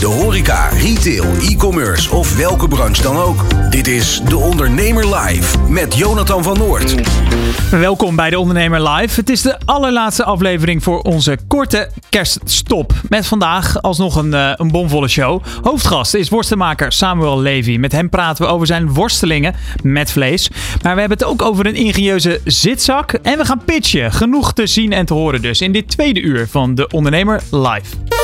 De horeca, retail, e-commerce of welke branche dan ook. Dit is De Ondernemer Live met Jonathan van Noord. Welkom bij De Ondernemer Live. Het is de allerlaatste aflevering voor onze korte kerststop. Met vandaag alsnog een, eh, een bomvolle show. Hoofdgast is worstenmaker Samuel Levy. Met hem praten we over zijn worstelingen met vlees. Maar we hebben het ook over een ingenieuze zitzak. En we gaan pitchen. Genoeg te zien en te horen dus in dit tweede uur van De Ondernemer Live.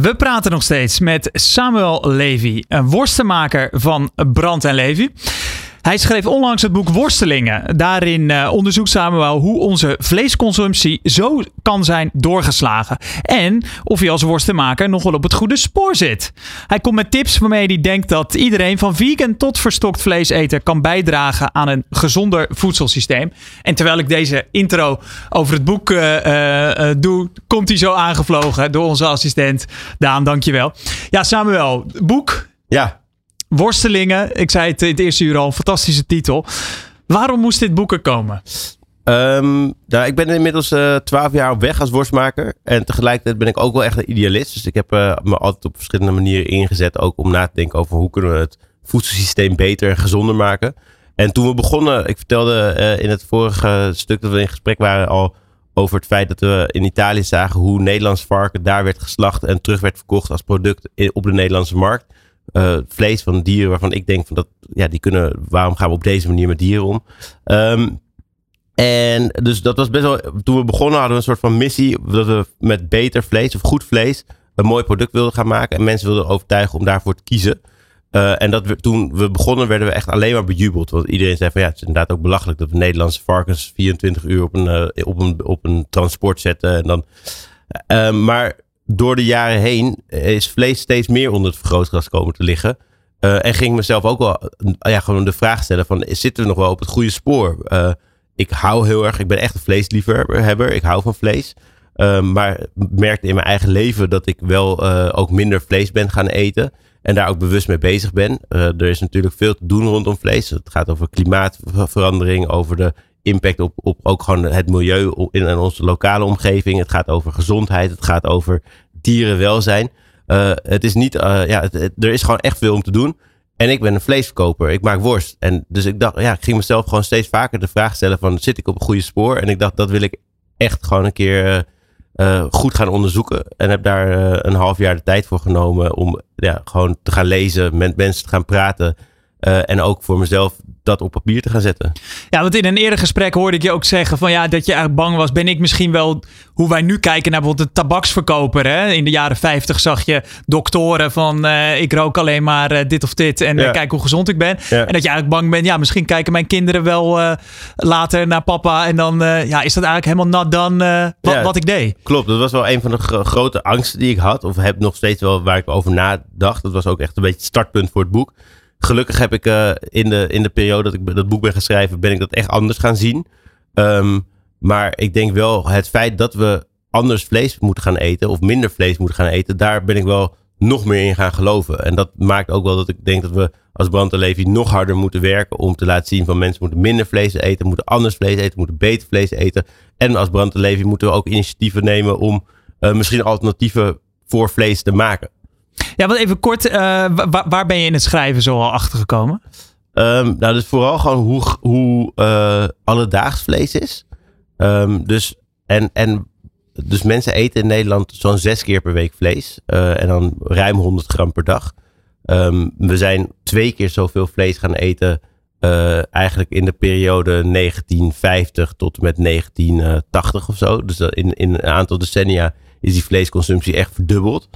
We praten nog steeds met Samuel Levy, een worstenmaker van Brand en Levy. Hij schreef onlangs het boek Worstelingen. Daarin uh, onderzoekt Samuel hoe onze vleesconsumptie zo kan zijn doorgeslagen. En of hij als worstenmaker nog wel op het goede spoor zit. Hij komt met tips waarmee hij denkt dat iedereen van vegan tot verstokt vlees eten kan bijdragen aan een gezonder voedselsysteem. En terwijl ik deze intro over het boek uh, uh, doe, komt hij zo aangevlogen door onze assistent Daan. Dankjewel. Ja, Samuel, boek. Ja, Worstelingen. Ik zei het in het eerste uur al, een fantastische titel. Waarom moest dit boek er komen? Um, ik ben inmiddels uh, twaalf jaar op weg als worstmaker. En tegelijkertijd ben ik ook wel echt een idealist. Dus ik heb uh, me altijd op verschillende manieren ingezet. Ook om na te denken over hoe kunnen we het voedselsysteem beter en gezonder maken. En toen we begonnen, ik vertelde uh, in het vorige stuk dat we in gesprek waren al over het feit dat we in Italië zagen hoe Nederlands varken daar werd geslacht en terug werd verkocht als product op de Nederlandse markt uh, vlees van dieren waarvan ik denk van dat, ja, die kunnen, waarom gaan we op deze manier met dieren om? Um, en dus dat was best wel, toen we begonnen hadden we een soort van missie dat we met beter vlees of goed vlees een mooi product wilden gaan maken. En mensen wilden overtuigen om daarvoor te kiezen. Uh, en dat we, toen we begonnen werden we echt alleen maar bejubeld. Want iedereen zei van ja, het is inderdaad ook belachelijk dat we Nederlandse varkens 24 uur op een, uh, op een, op een transport zetten. En dan, maar door de jaren heen is vlees steeds meer onder het vergrootglas komen te liggen. Uh, en ging mezelf ook wel uh, ja, gewoon de vraag stellen van zitten we nog wel op het goede spoor? Uh, ik hou heel erg, ik ben echt een vleesliefhebber, ik hou van vlees. maar merkte in mijn eigen leven dat ik wel ook minder vlees ben gaan eten. En daar ook bewust mee bezig ben. er is natuurlijk veel te doen rondom vlees. Het gaat over klimaatverandering, over de impact op, op ook gewoon het milieu in, onze lokale omgeving. Het gaat over gezondheid. Het gaat over dierenwelzijn. Uh, het is niet, uh, ja, het, er is gewoon echt veel om te doen. En ik ben een vleesverkoper. Ik maak worst. En dus ik dacht, ja, ik ging mezelf gewoon steeds vaker de vraag stellen van, zit ik op een goede spoor? En ik dacht, dat wil ik echt gewoon een keer uh, goed gaan onderzoeken. En heb daar een half jaar de tijd voor genomen om ja, gewoon te gaan lezen, met mensen te gaan praten. en ook voor mezelf dat op papier te gaan zetten. Ja, want in een eerder gesprek hoorde ik je ook zeggen van ja, dat je eigenlijk bang was. Ben ik misschien wel hoe wij nu kijken naar bijvoorbeeld een tabaksverkoper. Hè? In de jaren 50 zag je doktoren van uh, ik rook alleen maar uh, dit of dit en ja. uh, kijk hoe gezond ik ben. Ja. En dat je eigenlijk bang bent, ja, misschien kijken mijn kinderen wel later naar papa en dan ja, is dat eigenlijk helemaal nat dan wat, ja, wat, ik deed. Klopt, dat was wel een van de grote angsten die ik had. Of heb nog steeds wel waar ik over nadacht. Dat was ook echt een beetje het startpunt voor het boek gelukkig heb ik uh, in, de, in de periode dat ik dat boek ben geschreven, ben ik dat echt anders gaan zien. Um, maar ik denk wel het feit dat we anders vlees moeten gaan eten of minder vlees moeten gaan eten, daar ben ik wel nog meer in gaan geloven. En dat maakt ook wel dat ik denk dat we als Brand nog harder moeten werken om te laten zien van mensen moeten minder vlees eten, moeten anders vlees eten, moeten beter vlees eten. En als Brand moeten we ook initiatieven nemen om uh, misschien alternatieven voor vlees te maken. Ja, wat even kort, uh, waar, ben je in het schrijven zo al achter gekomen? Um, nou, dus vooral gewoon hoe, hoe uh, alledaags vlees is. Um, dus, en, en, dus mensen eten in Nederland zo'n zes keer per week vlees. Uh, en dan ruim 100 gram per dag. Um, we zijn twee keer zoveel vlees gaan eten. eigenlijk in de periode 1950 tot met 1980 of zo. Dus in, in een aantal decennia is die vleesconsumptie echt verdubbeld.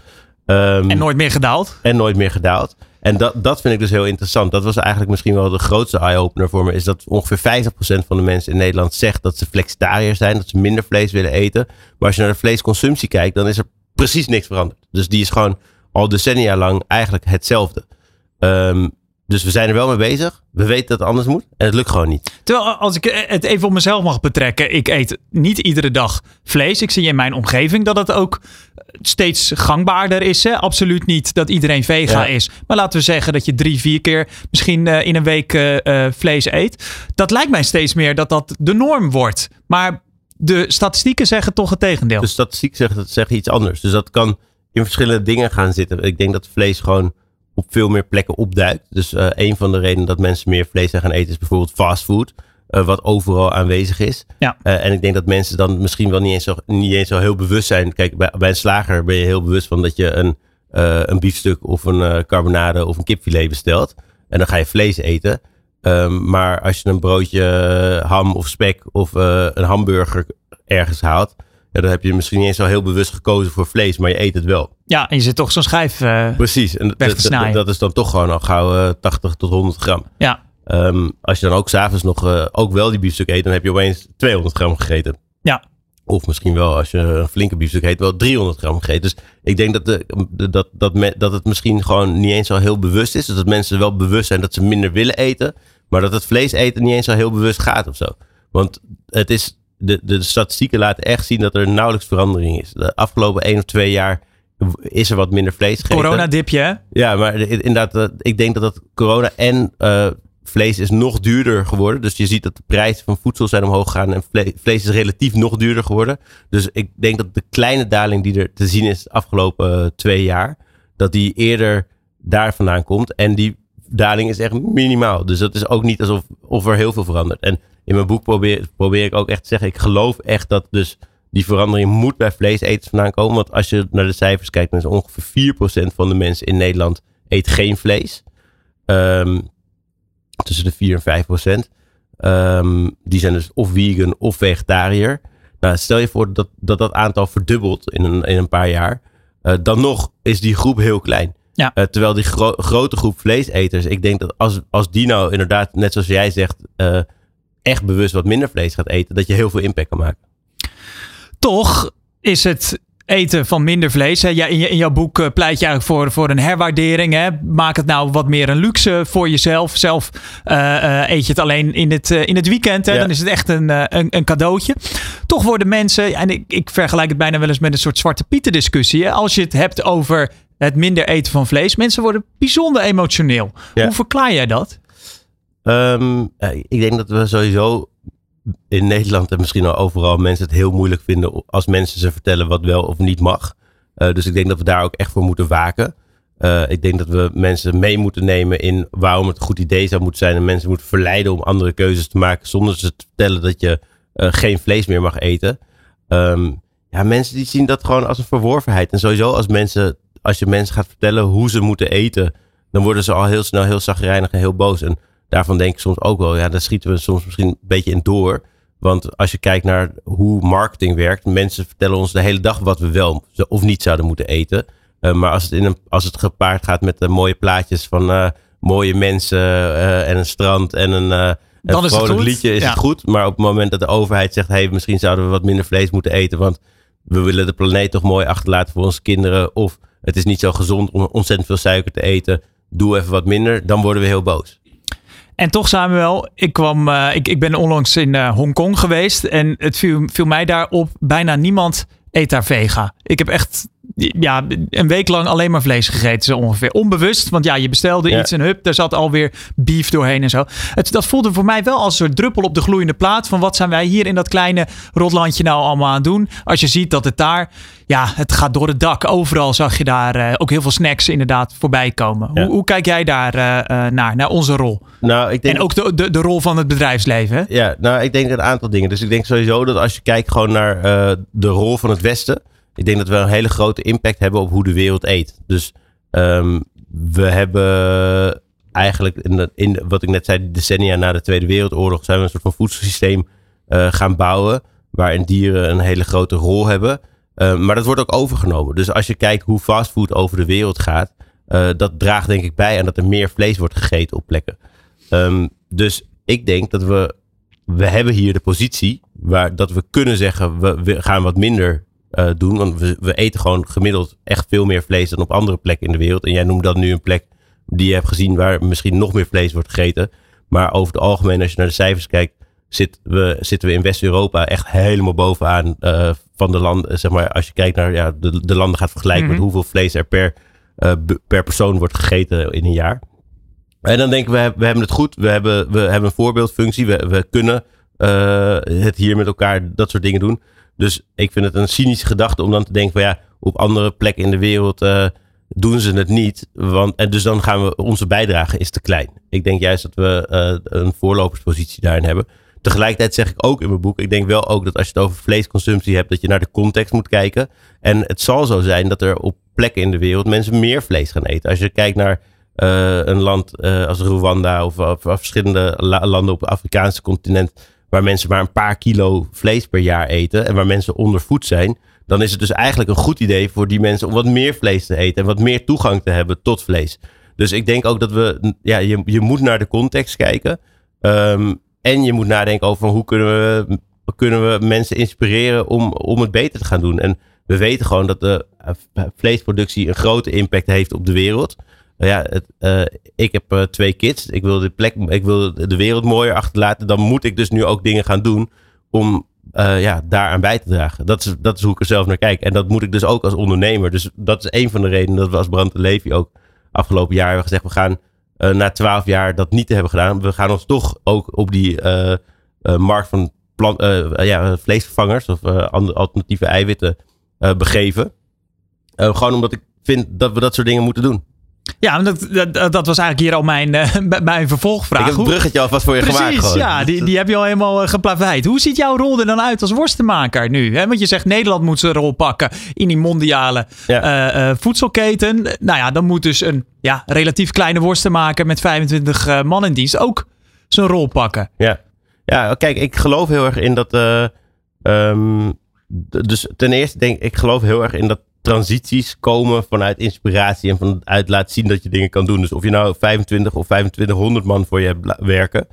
Um, en nooit meer gedaald. En nooit meer gedaald. En dat, dat vind ik dus heel interessant. Dat was eigenlijk misschien wel de grootste eye-opener voor me. Is dat ongeveer 50% van de mensen in Nederland zegt dat ze flexitariër zijn. Dat ze minder vlees willen eten. Maar als je naar de vleesconsumptie kijkt, dan is er precies niks veranderd. Dus die is gewoon al decennia lang eigenlijk hetzelfde. Um, dus we zijn er wel mee bezig. We weten dat het anders moet. En het lukt gewoon niet. Terwijl als ik het even op mezelf mag betrekken. Ik eet niet iedere dag vlees. Ik zie in mijn omgeving dat het ook steeds gangbaarder is. Hè? Absoluut niet dat iedereen vega is. Maar laten we zeggen dat je drie, vier keer misschien uh, in een week uh, vlees eet. Dat lijkt mij steeds meer dat dat de norm wordt. Maar de statistieken zeggen toch het tegendeel. De statistieken zeggen, zeggen iets anders. Dus dat kan in verschillende dingen gaan zitten. Ik denk dat vlees gewoon op veel meer plekken opduikt. Dus uh, een van de redenen dat mensen meer vlees zijn gaan eten is bijvoorbeeld fastfood. Uh, wat overal aanwezig is. Ja. Uh, en ik denk dat mensen dan misschien wel niet eens zo, niet eens zo heel bewust zijn. Kijk, bij, bij een slager ben je heel bewust van dat je een, een biefstuk of een carbonade of een kipfilet bestelt. En dan ga je vlees eten. Um, maar als je een broodje ham of spek of een hamburger ergens haalt, ja, dan heb je misschien niet eens zo heel bewust gekozen voor vlees, maar je eet het wel. Ja, en je zit toch zo'n schijf uh, Precies, en weg te snijden. Dat is dan toch gewoon al gauw uh, 80 tot 100 gram. Ja. Um, als je dan ook s'avonds nog uh, ook wel die biefstuk eet, dan heb je opeens 200 gram gegeten. Ja. Of misschien wel, als je een flinke biefstuk eet, wel 300 gram gegeten. Dus ik denk dat, de, dat, dat, me, dat het misschien gewoon niet eens zo heel bewust is. Dus dat mensen wel bewust zijn dat ze minder willen eten. Maar dat het vlees eten niet eens zo heel bewust gaat of zo. Want het is de, de statistieken laten echt zien dat er nauwelijks verandering is. De afgelopen één of twee jaar is er wat minder vlees gegeten. Coronadipje, hè? Ja, maar inderdaad, eh, ik denk dat dat corona en uh, vlees is nog duurder geworden. Dus je ziet dat de prijzen van voedsel zijn omhoog gegaan en vlees is relatief nog duurder geworden. Dus ik denk dat de kleine daling die er te zien is de afgelopen uh, twee jaar, dat die eerder daar vandaan komt. En die daling is echt minimaal. Dus dat is ook niet alsof of er heel veel verandert. En in mijn boek probeer, probeer ik ook echt te zeggen, ik geloof echt dat dus die verandering moet bij vleeseters vandaan komen. Want als je naar de cijfers kijkt, dan is ongeveer 4% van de mensen in Nederland eet geen vlees. Um, tussen de 4 en 5 procent. Um, die zijn dus of vegan of vegetariër. Nou, stel je voor dat dat, dat aantal verdubbelt in een, in een paar jaar. Uh, dan nog is die groep heel klein. Ja. Uh, terwijl die gro grote groep vleeseters, ik denk dat als, als die nou inderdaad, net zoals jij zegt, uh, echt bewust wat minder vlees gaat eten, dat je heel veel impact kan maken. Toch is het eten van minder vlees. Hè? Ja, in, in, jouw boek eh, pleit je eigenlijk voor, voor een herwaardering. Hè? Maak het nou wat meer een luxe voor jezelf. Zelf uh, uh, eet je het alleen in het, in het weekend. Hè? Ja. Dan is het echt een, een, een, cadeautje. Toch worden mensen, en ik, ik vergelijk het bijna wel eens met een soort zwarte pieten discussie. Hè? Als je het hebt over het minder eten van vlees. Mensen worden bijzonder emotioneel. Ja. Hoe verklaar jij dat? Um, ik denk dat we sowieso in Nederland en misschien al overal mensen het heel moeilijk vinden als mensen ze vertellen wat wel of niet mag. Uh, dus ik denk dat we daar ook echt voor moeten waken. Uh, ik denk dat we mensen mee moeten nemen in waarom het een goed idee zou moeten zijn. En mensen moeten verleiden om andere keuzes te maken zonder ze te vertellen dat je uh, geen vlees meer mag eten. Um, ja, mensen die zien dat gewoon als een verworvenheid. En sowieso als mensen, als je mensen gaat vertellen hoe ze moeten eten, dan worden ze al heel snel heel zagrijnig en heel boos. En daarvan denk ik soms ook wel, ja, daar schieten we soms misschien een beetje in door. Want als je kijkt naar hoe marketing werkt, mensen vertellen ons de hele dag wat we wel of niet zouden moeten eten. Uh, maar als het, in een, als het gepaard gaat met uh, mooie plaatjes van uh, mooie mensen en een strand en een, een Dan vrolijk liedje, is ja. het goed. Maar op het moment dat de overheid zegt, hey, misschien zouden we wat minder vlees moeten eten, want we willen de planeet toch mooi achterlaten voor onze kinderen. Of het is niet zo gezond om ontzettend veel suiker te eten. Doe even wat minder, dan worden we heel boos. En toch Samuel, ik, kwam, uh, ik, ik ben onlangs in uh, Hongkong geweest. En het viel, viel mij daar op, bijna niemand eet daar vega. Ik heb echt ja, een week lang alleen maar vlees gegeten, zo ongeveer. Onbewust, want ja, je bestelde Ja. iets en hup, daar zat alweer beef doorheen en zo. Het, dat voelde voor mij wel als een soort druppel op de gloeiende plaat. Van wat zijn wij hier in dat kleine rotlandje nou allemaal aan het doen? Als je ziet dat het daar, ja, het gaat door het dak. Overal zag je daar eh, ook heel veel snacks inderdaad voorbij komen. Ja. Hoe, hoe kijk jij daar eh, eh, naar, naar onze rol? Nou, ik denk En ook de, de, de rol van het bedrijfsleven, hè? Ja, nou, ik denk een aantal dingen. Dus ik denk sowieso dat als je kijkt gewoon naar uh, de rol van het Westen. Ik denk dat we een hele grote impact hebben op hoe de wereld eet. Dus um, we hebben eigenlijk, in, de, in wat ik net zei, decennia na de Tweede Wereldoorlog, zijn we een soort van voedselsysteem gaan bouwen. Waarin dieren een hele grote rol hebben. Uh, maar dat wordt ook overgenomen. Dus als je kijkt hoe fastfood over de wereld gaat. uh, dat draagt denk ik bij aan dat er meer vlees wordt gegeten op plekken. Um, dus ik denk dat we, we hebben hier de positie waar dat we kunnen zeggen, we, we gaan wat minder uh, doen. Want we, we eten gewoon gemiddeld echt veel meer vlees dan op andere plekken in de wereld. En jij noemt dat nu een plek die je hebt gezien waar misschien nog meer vlees wordt gegeten. Maar over het algemeen, als je naar de cijfers kijkt, zit we, zitten we in West-Europa echt helemaal bovenaan uh, van de landen. Zeg maar, als je kijkt naar ja, de, de landen gaat vergelijken met mhm. hoeveel vlees er per, uh, per persoon wordt gegeten in een jaar. En dan denken we, we hebben het goed. We hebben, we hebben een voorbeeldfunctie. We, we kunnen uh, het hier met elkaar dat soort dingen doen. Dus ik vind het een cynische gedachte om dan te denken van ja, op andere plekken in de wereld doen ze het niet. Want, en dus dan gaan we, onze bijdrage is te klein. Ik denk juist dat we een voorloperspositie daarin hebben. Tegelijkertijd zeg ik ook in mijn boek, ik denk wel ook dat als je het over vleesconsumptie hebt, dat je naar de context moet kijken. En het zal zo zijn dat er op plekken in de wereld mensen meer vlees gaan eten. Als je kijkt naar uh, een land uh, als Rwanda of, of, verschillende landen op het Afrikaanse continent, waar mensen maar een paar kilo vlees per jaar eten en waar mensen ondervoed zijn, dan is het dus eigenlijk een goed idee voor die mensen om wat meer vlees te eten en wat meer toegang te hebben tot vlees. Dus ik denk ook dat we, ja, je, je moet naar de context kijken. Um, en je moet nadenken over hoe kunnen we, kunnen we mensen inspireren om, om het beter te gaan doen. En we weten gewoon dat de eh, vleesproductie een grote impact heeft op de wereld. Ja, het, uh, ik heb uh, twee kids. Ik wil, de plek, ik wil de wereld mooier achterlaten. Dan moet ik dus nu ook dingen gaan doen om ja, daaraan bij te dragen. Dat is, dat is hoe ik er zelf naar kijk. En dat moet ik dus ook als ondernemer. Dus dat is een van de redenen dat we als Brand Levy ook afgelopen jaar hebben gezegd... we gaan uh, na twaalf jaar dat niet te hebben gedaan. We gaan ons toch ook op die uh, markt van plant, ja, vleesvervangers of alternatieve eiwitten begeven. gewoon omdat ik vind dat we dat soort dingen moeten doen. Ja, dat, dat, dat, was eigenlijk hier al mijn, uh, mijn vervolgvraag. Ik heb het bruggetje alvast voor je Precies, gemaakt. Precies, ja, die, die heb je al helemaal uh, geplaveid. Hoe ziet jouw rol er dan uit als worstenmaker nu? Want je zegt Nederland moet zijn rol pakken in die mondiale ja. uh, voedselketen. Nou ja, dan moet dus een ja, relatief kleine worstenmaker met 25 man in dienst ook zijn rol pakken. Ja, ja kijk, ik geloof heel erg in dat... Um, dus ten eerste denk ik, geloof heel erg in dat transities komen vanuit inspiratie en vanuit laten zien dat je dingen kan doen. Dus of je nou 25 of 2500 man voor je hebt werken.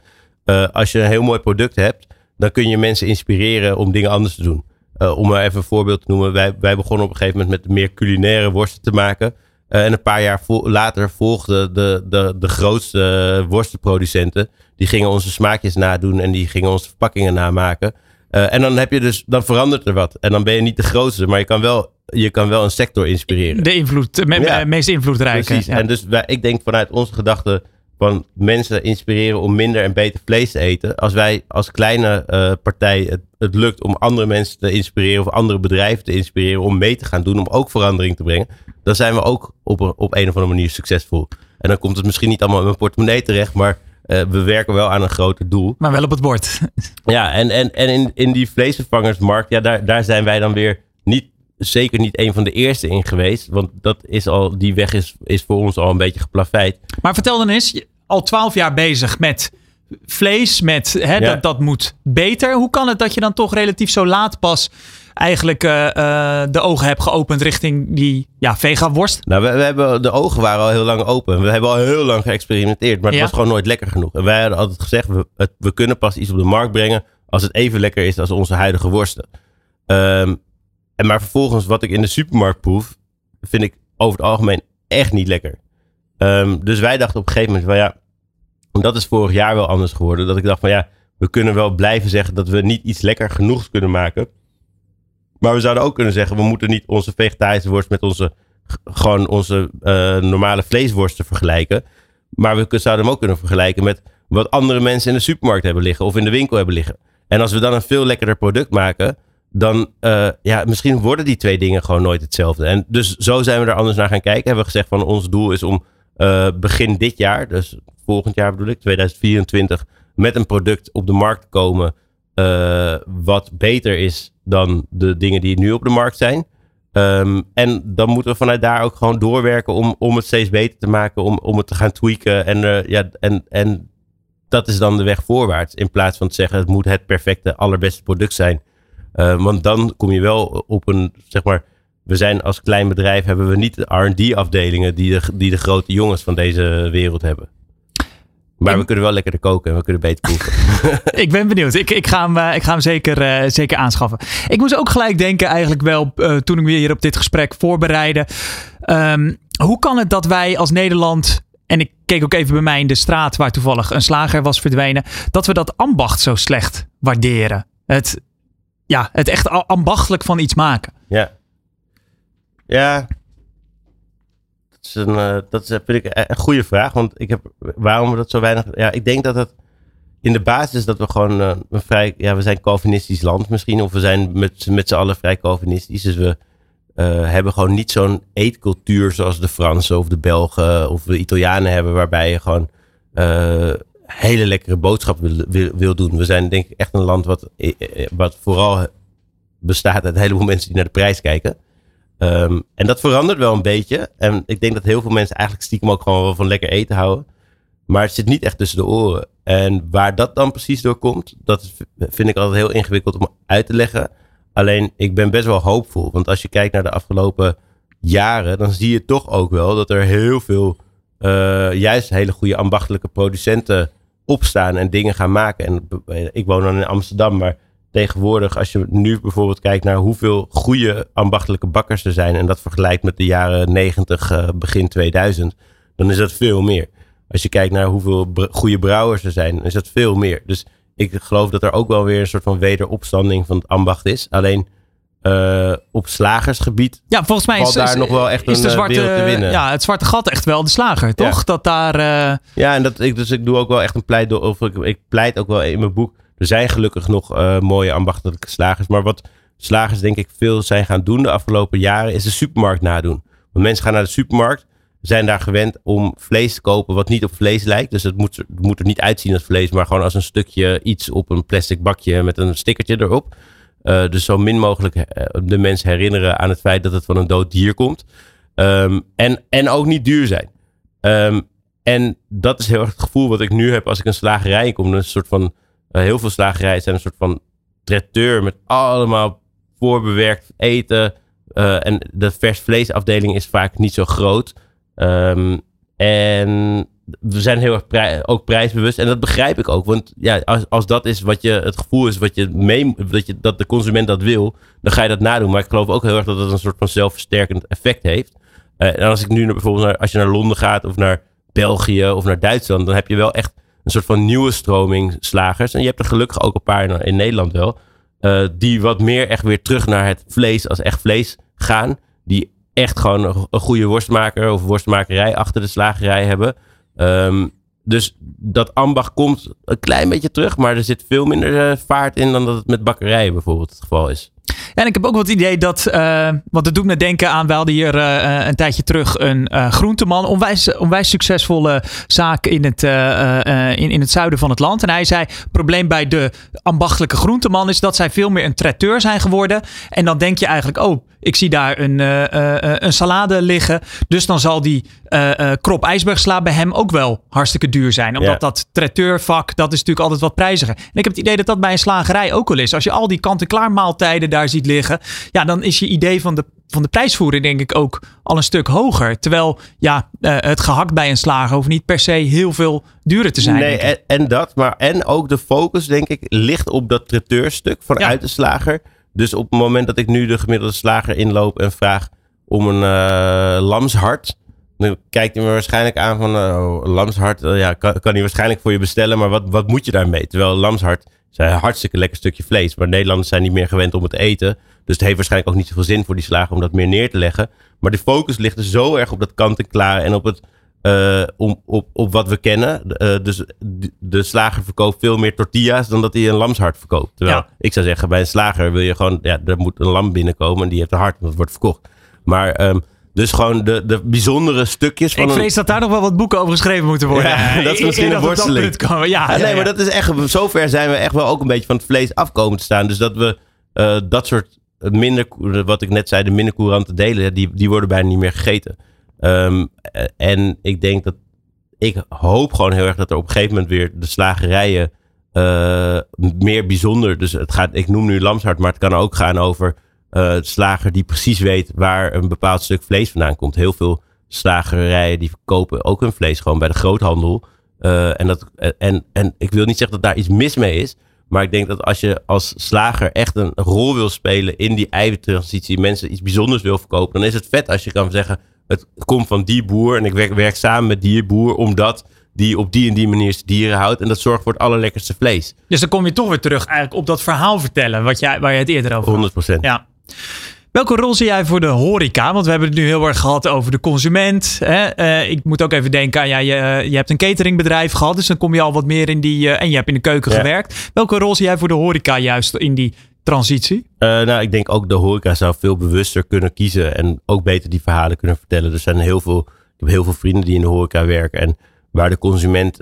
Uh, als je een heel mooi product hebt, dan kun je mensen inspireren om dingen anders te doen. Uh, om maar even een voorbeeld te noemen. Wij, wij begonnen op een gegeven moment met meer culinaire worsten te maken. Uh, en een paar jaar later volgden de, de, de grootste worstenproducenten. Die gingen onze smaakjes nadoen en die gingen onze verpakkingen namaken. Uh, en dan heb je dus, dan verandert er wat. En dan ben je niet de grootste, maar je kan wel je kan wel een sector inspireren. De invloed, me, ja. meest invloedrijke. Precies. Ja. En dus wij, ik denk vanuit onze gedachte van mensen inspireren om minder en beter vlees te eten. Als wij als kleine uh, partij het, het, lukt om andere mensen te inspireren of andere bedrijven te inspireren om mee te gaan doen, om ook verandering te brengen, dan zijn we ook op een, op een of andere manier succesvol. En dan komt het misschien niet allemaal in mijn portemonnee terecht, maar uh, we werken wel aan een groter doel. Maar wel op het bord. Ja, en, en, en in, in die vleesvervangersmarkt, ja, daar, daar zijn wij dan weer niet zeker niet een van de eerste in geweest. Want dat is al, die weg is, is voor ons al een beetje geplaveid. Maar vertel dan eens, al twaalf jaar bezig met vlees, met hè, dat, dat moet beter. Hoe kan het dat je dan toch relatief zo laat pas eigenlijk uh, uh, de ogen hebt geopend richting die ja, vega-worst? Nou, we, we, hebben, de ogen waren al heel lang open. We hebben al heel lang geëxperimenteerd, maar het was gewoon nooit lekker genoeg. En wij hadden altijd gezegd, we, het, we kunnen pas iets op de markt brengen als het even lekker is als onze huidige worsten. Um, en maar vervolgens, wat ik in de supermarkt proef, vind ik over het algemeen echt niet lekker. Um, dus wij dachten op een gegeven moment van ja, dat is vorig jaar wel anders geworden. Dat ik dacht van ja, we kunnen wel blijven zeggen dat we niet iets lekker genoeg kunnen maken. Maar we zouden ook kunnen zeggen, we moeten niet onze vegetarische worst met onze, gewoon onze uh, normale vleesworsten vergelijken. Maar we zouden hem ook kunnen vergelijken met wat andere mensen in de supermarkt hebben liggen of in de winkel hebben liggen. En als we dan een veel lekkerder product maken, dan uh, ja, misschien worden die twee dingen gewoon nooit hetzelfde. En dus zo zijn we er anders naar gaan kijken. Hebben we gezegd van ons doel is om uh, begin dit jaar, dus volgend jaar bedoel ik, 2024, met een product op de markt te komen wat beter is dan de dingen die nu op de markt zijn. Um, en dan moeten we vanuit daar ook gewoon doorwerken om, om het steeds beter te maken, om, om het te gaan tweaken. En, ja, en, en dat is dan de weg voorwaarts. In plaats van te zeggen het moet het perfecte, allerbeste product zijn. Uh, want dan kom je wel op een, zeg maar, we zijn als klein bedrijf, hebben we niet de R&D-afdelingen die de, die de grote jongens van deze wereld hebben. Maar we kunnen wel lekkerder koken en we kunnen beter koken. ik ben benieuwd. Ik, ik, ga, hem, eh, ik ga hem zeker, uh, zeker aanschaffen. Ik moest ook gelijk denken, eigenlijk wel, uh, toen ik me hier op dit gesprek voorbereidde. Um, hoe kan het dat wij als Nederland. En ik keek ook even bij mij in de straat, waar toevallig een slager was verdwenen. Dat we dat ambacht zo slecht waarderen. Het, ja, het echt ambachtelijk van iets maken. Ja. Ja, is uh, dat is, vind ik een goede vraag. Want ik heb, waarom we dat zo weinig. Ja, ik denk dat het in de basis dat we gewoon uh, een vrij. Ja, we zijn Calvinistisch land misschien. Of we zijn met, met z'n allen vrij Calvinistisch. Dus we uh, hebben gewoon niet zo'n eetcultuur zoals de Fransen of de Belgen of de Italianen hebben. Waarbij je gewoon hele lekkere boodschappen wil, wil, doen. We zijn denk ik echt een land wat, wat vooral bestaat uit een heleboel mensen die naar de prijs kijken. Um, en dat verandert wel een beetje. En ik denk dat heel veel mensen eigenlijk stiekem ook gewoon wel van lekker eten houden. Maar het zit niet echt tussen de oren. En waar dat dan precies door komt, dat vind ik altijd heel ingewikkeld om uit te leggen. Alleen ik ben best wel hoopvol. Want als je kijkt naar de afgelopen jaren, dan zie je toch ook wel dat er heel veel, uh, juist hele goede ambachtelijke producenten opstaan en dingen gaan maken. En ik woon dan in Amsterdam, maar tegenwoordig, als je nu bijvoorbeeld kijkt naar hoeveel goede ambachtelijke bakkers er zijn. En dat vergelijkt met de jaren 90, uh, eh, begin 2000. Dan is dat veel meer. Als je kijkt naar hoeveel goede brouwers er zijn, dan is dat veel meer. Dus ik geloof dat er ook wel weer een soort van wederopstanding van het ambacht is. Alleen uh, op slagersgebied. Ja, volgens mij is daar nog wel echt een de eh, zwarte, te winnen. Ja, het zwarte gat echt wel de slager, toch? Dat daar. Uh... Ja, en dat ik dus ik doe ook wel echt een pleit of ik, ik pleit ook wel in mijn boek er zijn gelukkig nog uh, mooie ambachtelijke slagers. Maar wat slagers denk ik veel zijn gaan doen de afgelopen jaren is de supermarkt nadoen. Want mensen gaan naar de supermarkt, zijn daar gewend om vlees te kopen wat niet op vlees lijkt. Dus het moet, moet er niet uitzien als vlees, maar gewoon als een stukje iets op een plastic bakje met een stickertje erop. Uh, dus zo min mogelijk uh, de mensen herinneren aan het feit dat het van een dood dier komt. Um, en, en ook niet duur zijn. Um, en dat is heel erg het gevoel wat ik nu heb als ik een slagerij kom. Een soort van heel veel slagerijen zijn een soort van traiteur met allemaal voorbewerkt eten. Uh, en de vers vleesafdeling is vaak niet zo groot. Um, en we zijn heel erg ook prijsbewust. En dat begrijp ik ook. Want ja, als, als dat is wat je het gevoel is wat je mee, dat, je, dat de consument dat wil, dan ga je dat nadoen. Maar ik geloof ook heel erg dat het een soort van zelfversterkend effect heeft. Uh, en als ik nu bijvoorbeeld naar, als je naar Londen gaat of naar België of naar Duitsland, dan heb je wel echt een soort van nieuwe stroming slagers. En je hebt er gelukkig ook een paar in, Nederland wel. Uh, die wat meer echt weer terug naar het vlees als echt vlees gaan. Die echt gewoon een, goede worstmaker of worstmakerij achter de slagerij hebben. Um, dus dat ambacht komt een klein beetje terug, maar er zit veel minder uh, vaart in dan dat het met bakkerijen bijvoorbeeld het geval is. En ik heb ook het idee dat, uh, want het doet me denken aan, we hadden hier uh, een tijdje terug een groenteman, onwijs, onwijs succesvolle zaak in het, in, in het zuiden van het land. En hij zei, het probleem bij de ambachtelijke groenteman is dat zij veel meer een traiteur zijn geworden. En dan denk je eigenlijk, oh, ik zie daar een, een salade liggen, dus dan zal die krop ijsbergsla bij hem ook wel hartstikke duur zijn. Omdat dat traiteurvak, dat is natuurlijk altijd wat prijziger. En ik heb het idee dat dat bij een slagerij ook al is. Als je al die kant-en-klaar maaltijden daar ziet liggen, ja, dan is je idee van de, van de prijsvoering denk ik ook al een stuk hoger. Terwijl ja, het gehakt bij een slager hoeft niet per se heel veel duurder te zijn. Nee, en, en, dat, maar en ook de focus denk ik ligt op dat traiteurstuk vanuit de slager. Dus op het moment dat ik nu de gemiddelde slager inloop en vraag om een uh, lamshart, dan kijkt hij me waarschijnlijk aan van uh, lamshart, ja, kan, hij waarschijnlijk voor je bestellen, maar wat, wat moet je daarmee? Terwijl lamshart zijn een hartstikke lekker stukje vlees. Maar Nederlanders zijn niet meer gewend om het te eten. Dus het heeft waarschijnlijk ook niet zoveel zin voor die slager om dat meer neer te leggen. Maar de focus ligt er zo erg op dat kant-en-klaar en op, het, uh, om, op, op wat we kennen. Uh, dus de, slager verkoopt veel meer tortillas dan dat hij een lamshart verkoopt. Terwijl ik zou zeggen, bij een slager wil je gewoon, ja, er moet een lam binnenkomen en die heeft een hart, dat wordt verkocht. Maar um, dus gewoon de, de bijzondere stukjes van. Ik vrees dat daar nog wel wat boeken over geschreven moeten worden. Ja, dat is misschien een worsteling. Ja, ja, nee, maar dat is echt. Zover zijn we echt wel ook een beetje van het vlees afkomen te staan. Dus dat we uh, dat soort minder, wat ik net zei, de minder courante delen, die, die worden bijna niet meer gegeten. Um, en ik denk dat. Ik hoop gewoon heel erg dat er op een gegeven moment weer de slagerijen. Uh, meer bijzonder. Dus het gaat, ik noem nu lamshart, maar het kan ook gaan over uh, slager die precies weet waar een bepaald stuk vlees vandaan komt. Heel veel slagerijen die verkopen ook hun vlees gewoon bij de groothandel. Uh, en, dat, en, en ik wil niet zeggen dat daar iets mis mee is. Maar ik denk dat als je als slager echt een rol wil spelen in die eiwittransitie, mensen iets bijzonders wil verkopen, dan is het vet als je kan zeggen: het komt van die boer en ik werk, werk samen met die boer omdat die op die en die manier dieren houdt. En dat zorgt voor het allerlekkerste vlees. Dus dan kom je toch weer terug eigenlijk op dat verhaal vertellen wat jij, waar je het eerder over had. 100%. Ja. Welke rol zie jij voor de horeca? Want we hebben het nu heel erg gehad over de consument. Hè? Uh, ik moet ook even denken aan, ja, je, uh, je hebt een cateringbedrijf gehad. Dus dan kom je al wat meer in die... Uh, en je hebt in de keuken ja. gewerkt. Welke rol zie jij voor de horeca juist in die transitie? nou, ik denk ook de horeca zou veel bewuster kunnen kiezen. En ook beter die verhalen kunnen vertellen. Er zijn heel veel... Ik heb heel veel vrienden die in de horeca werken. En waar de consument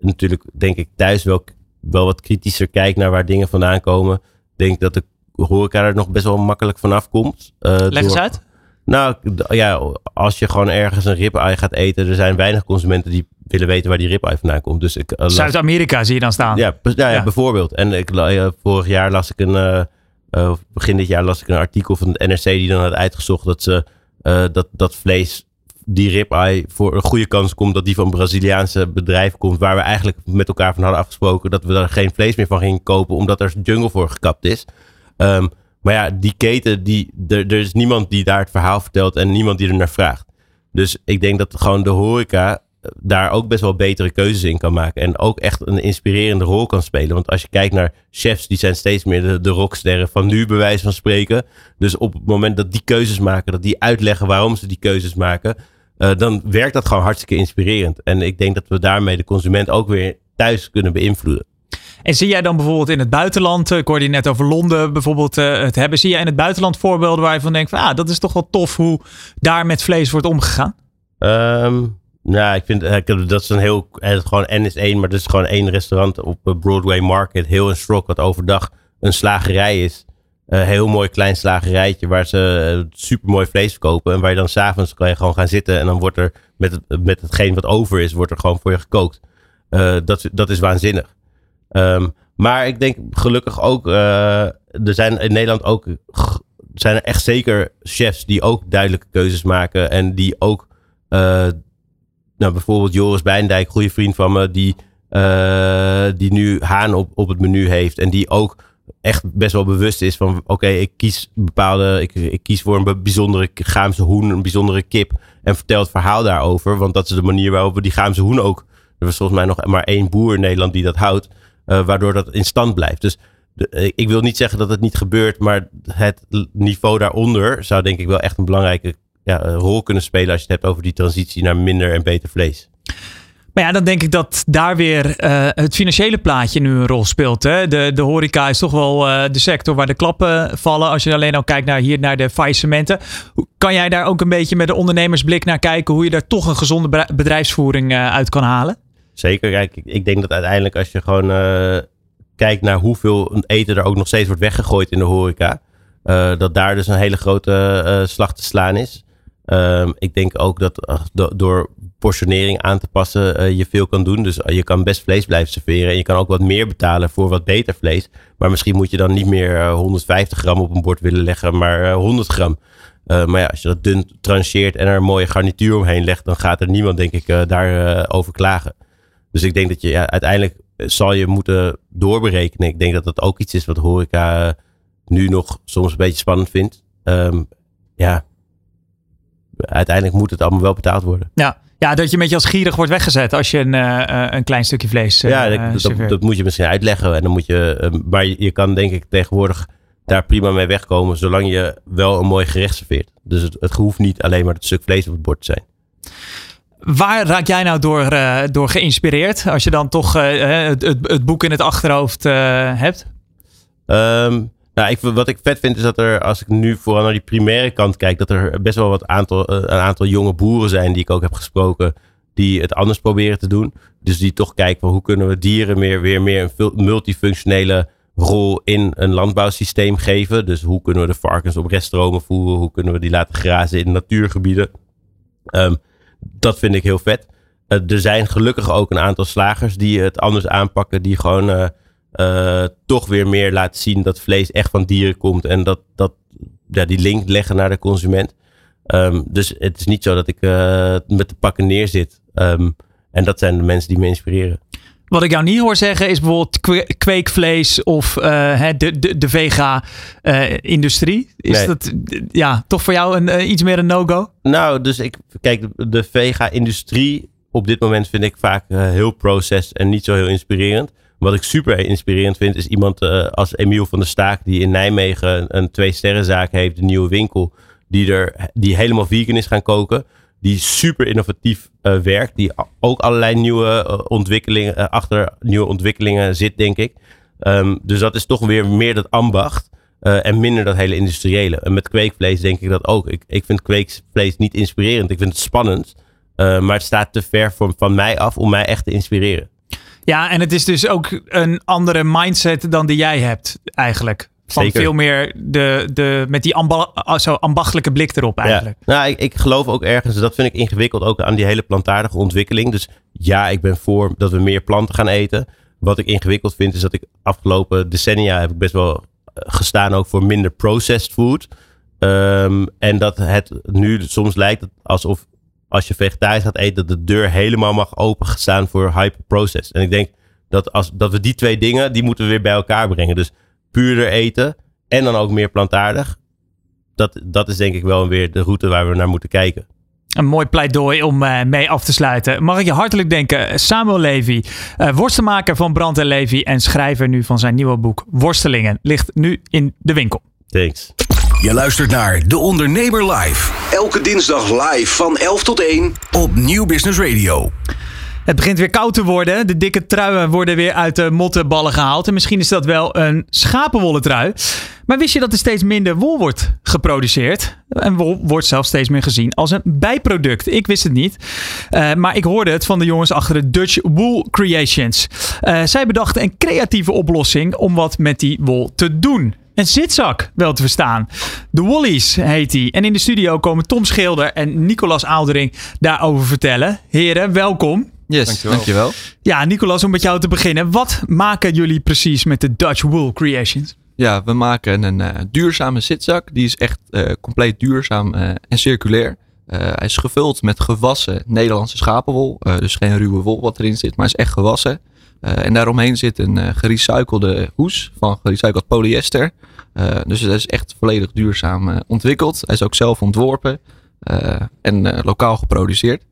natuurlijk, denk ik, thuis wel, wel wat kritischer kijkt naar waar dingen vandaan komen. Denk dat de horeca er nog best wel makkelijk vanaf komt. Uh, Leg eens uit. Nou ja, als je gewoon ergens een ribeye gaat eten, er zijn weinig consumenten die willen weten waar die ribeye vandaan komt. Dus ik, uh, Zuid-Amerika zie je dan staan. Ja, ja, ja. bijvoorbeeld. En ik, uh, vorig jaar las ik een, begin dit jaar las ik een artikel van het NRC die dan had uitgezocht dat ze dat, dat vlees die ribeye voor een goede kans komt dat die van een Braziliaanse bedrijf komt. Waar we eigenlijk met elkaar van hadden afgesproken dat we daar geen vlees meer van gingen kopen. Omdat er jungle voor gekapt is. Um, maar ja, die keten, die, er, is niemand die daar het verhaal vertelt en niemand die er naar vraagt. Dus ik denk dat gewoon de horeca eh, daar ook best wel betere keuzes in kan maken. En ook echt een inspirerende rol kan spelen. Want als je kijkt naar chefs, die zijn steeds meer de, rocksterren van nu, bij wijze van spreken. Dus op het moment dat die keuzes maken, dat die uitleggen waarom ze die keuzes maken. Uh, dan werkt dat gewoon hartstikke inspirerend. En ik denk dat we daarmee de consument ook weer thuis kunnen beïnvloeden. En zie jij dan bijvoorbeeld in het buitenland, eh, ik hoorde je net over Londen bijvoorbeeld uh, het hebben, zie jij in het buitenland voorbeelden waar je van denkt van ah, dat is toch wel tof hoe daar met vlees wordt omgegaan? Um, nou, ik vind dat is een heel, gewoon N is één, maar dat is gewoon één restaurant op Broadway Market, heel een strok, wat overdag een slagerij is. Een heel mooi klein slagerijtje waar ze super mooi vlees verkopen. En waar je dan s'avonds kan je gewoon gaan zitten. En dan wordt er met, het, met hetgeen wat over is, wordt er gewoon voor je gekookt. Dat, dat is waanzinnig. Um, maar ik denk gelukkig ook, uh, er zijn in Nederland ook, zijn er echt zeker chefs die ook duidelijke keuzes maken. En die ook, uh, nou bijvoorbeeld Joris Bijndijk, goede vriend van me, die, uh, die nu Haan op, op het menu heeft. En die ook echt best wel bewust is van, oké, ik kies bepaalde, ik, ik kies voor een bijzondere Gaamse hoen, een bijzondere kip. En vertel het verhaal daarover, want dat is de manier waarop we die Gaamse hoen ook, er is volgens mij nog maar één boer in Nederland die dat houdt uh, waardoor dat in stand blijft. Dus eh, ik wil niet zeggen dat het niet gebeurt, maar het niveau daaronder zou denk ik wel echt een belangrijke ja, rol kunnen spelen als je het hebt over die transitie naar minder en beter vlees. Maar ja, dan denk ik dat daar weer het financiële plaatje nu een rol speelt. Hè? De, de horeca is toch wel de sector waar de klappen vallen. Als je alleen al kijkt naar hier naar de faillissementen. Kan jij daar ook een beetje met de ondernemersblik naar kijken hoe je daar toch een gezonde bedrijfsvoering uit kan halen? Zeker. Kijk, ik denk dat uiteindelijk als je gewoon uh, kijkt naar hoeveel eten er ook nog steeds wordt weggegooid in de horeca. Uh, dat daar dus een hele grote uh, slag te slaan is. Um, ik denk ook dat do door portionering aan te passen je veel kan doen. Dus je kan best vlees blijven serveren. En je kan ook wat meer betalen voor wat beter vlees. Maar misschien moet je dan niet meer 150 gram op een bord willen leggen, maar 100 gram. Maar ja, als je dat dun trancheert en er een mooie garnituur omheen legt, dan gaat er niemand, denk ik, uh, daarover over klagen. Dus ik denk dat je ja, uiteindelijk eh, zal je moeten doorberekenen. Ik denk dat dat ook iets is wat horeca eh, nu nog soms een beetje spannend vindt. Um, ja, uiteindelijk moet het allemaal wel betaald worden. Ja, ja, dat je met je als gierig wordt weggezet als je een, uh, een klein stukje vlees uh, Ja, dat, dat, moet je misschien uitleggen. En dan moet je, uh, maar je, je, kan denk ik tegenwoordig daar prima mee wegkomen, zolang je wel een mooi gerecht serveert. Dus het, het hoeft niet alleen maar het stuk vlees op het bord te zijn. Waar raak jij nou door, uh, door geïnspireerd? Als je dan toch uh, het, het, het, boek in het achterhoofd hebt? Um, nou, ik, wat ik vet vind is dat er, als ik nu vooral naar die primaire kant kijk, dat er best wel wat aantal, een aantal jonge boeren zijn die ik ook heb gesproken, die het anders proberen te doen. Dus die toch kijken van hoe kunnen we dieren meer, weer meer een multifunctionele rol in een landbouwsysteem geven. Dus hoe kunnen we de varkens op reststromen voeren? Hoe kunnen we die laten grazen in natuurgebieden? Um, dat vind ik heel vet. Uh, er zijn gelukkig ook een aantal slagers die het anders aanpakken. Die gewoon uh, toch weer meer laten zien dat vlees echt van dieren komt. En dat, dat ja, die link leggen naar de consument. Ehm, dus het is niet zo dat ik met de pakken neerzit. Um, en dat zijn de mensen die me inspireren. Wat ik jou niet hoor zeggen is bijvoorbeeld kweekvlees of uh, de, de, de vega-industrie. is nee. dat ja, toch voor jou een, uh, iets meer een no-go? Nou, dus ik kijk, de, vega-industrie op dit moment vind ik vaak heel proces en niet zo heel inspirerend. Wat ik super inspirerend vind, is iemand als Emiel van der Staak, die in Nijmegen een twee-sterrenzaak heeft, een nieuwe winkel, die, er, die helemaal vegan is gaan koken die super innovatief uh, werkt. Die ook allerlei nieuwe uh, ontwikkelingen, uh, achter nieuwe ontwikkelingen zit, denk ik. Um, dus dat is toch weer meer dat ambacht. en minder dat hele industriële. En met kweekvlees denk ik dat ook. Ik, ik vind kweekvlees niet inspirerend. Ik vind het spannend. maar het staat te ver van, van mij af om mij echt te inspireren. Ja, en het is dus ook een andere mindset dan die jij hebt, eigenlijk. Van Zeker. veel meer de, de, met die amba, zo ambachtelijke blik erop eigenlijk. Ja. Nou, ik, ik geloof ook ergens, dat vind ik ingewikkeld ook aan die hele plantaardige ontwikkeling. Dus ja, ik ben voor dat we meer planten gaan eten. Wat ik ingewikkeld vind is dat ik afgelopen decennia heb ik best wel gestaan ook voor minder processed food. Um, en dat het nu soms lijkt alsof als je vegetarisch gaat eten, dat de deur helemaal mag openstaan voor hyperprocessed. En ik denk dat, als, dat we die twee dingen, die moeten we weer bij elkaar brengen. Dus puurder eten en dan ook meer plantaardig. Dat, dat is denk ik wel weer de route waar we naar moeten kijken. Een mooi pleidooi om uh, mee af te sluiten. Mag ik je hartelijk denken, Samuel Levy, uh, worstenmaker van Brand en Levy en schrijver nu van zijn nieuwe boek Worstelingen, ligt nu in de winkel. Thanks. Je luistert naar De Ondernemer Live. Elke dinsdag live van 11 tot 1 op Nieuw Business Radio. Het begint weer koud te worden. De dikke truien worden weer uit de mottenballen gehaald. En misschien is dat wel een schapenwollen trui. Maar wist je dat er steeds minder wol wordt geproduceerd? En wol wordt zelfs steeds meer gezien als een bijproduct. Ik wist het niet. Uh, maar ik hoorde het van de jongens achter de Dutch Wool Creations. Uh, zij bedachten een creatieve oplossing om wat met die wol te doen. Een zitzak, wel te verstaan. De Wollies heet die. En in de studio komen Tom Schilder en Nicolas Aaldering daarover vertellen. Heren, welkom. Yes, dankjewel. dankjewel. Ja, Nicolas, om met jou te beginnen. Wat maken jullie precies met de Dutch Wool Creations? Ja, we maken een uh, duurzame zitzak. Die is echt uh, compleet duurzaam uh, en circulair. hij is gevuld met gewassen Nederlandse schapenwol. dus geen ruwe wol wat erin zit, maar is echt gewassen. en daaromheen zit een gerecyclede hoes van gerecycled polyester. dus het is echt volledig duurzaam ontwikkeld. Hij is ook zelf ontworpen en lokaal geproduceerd.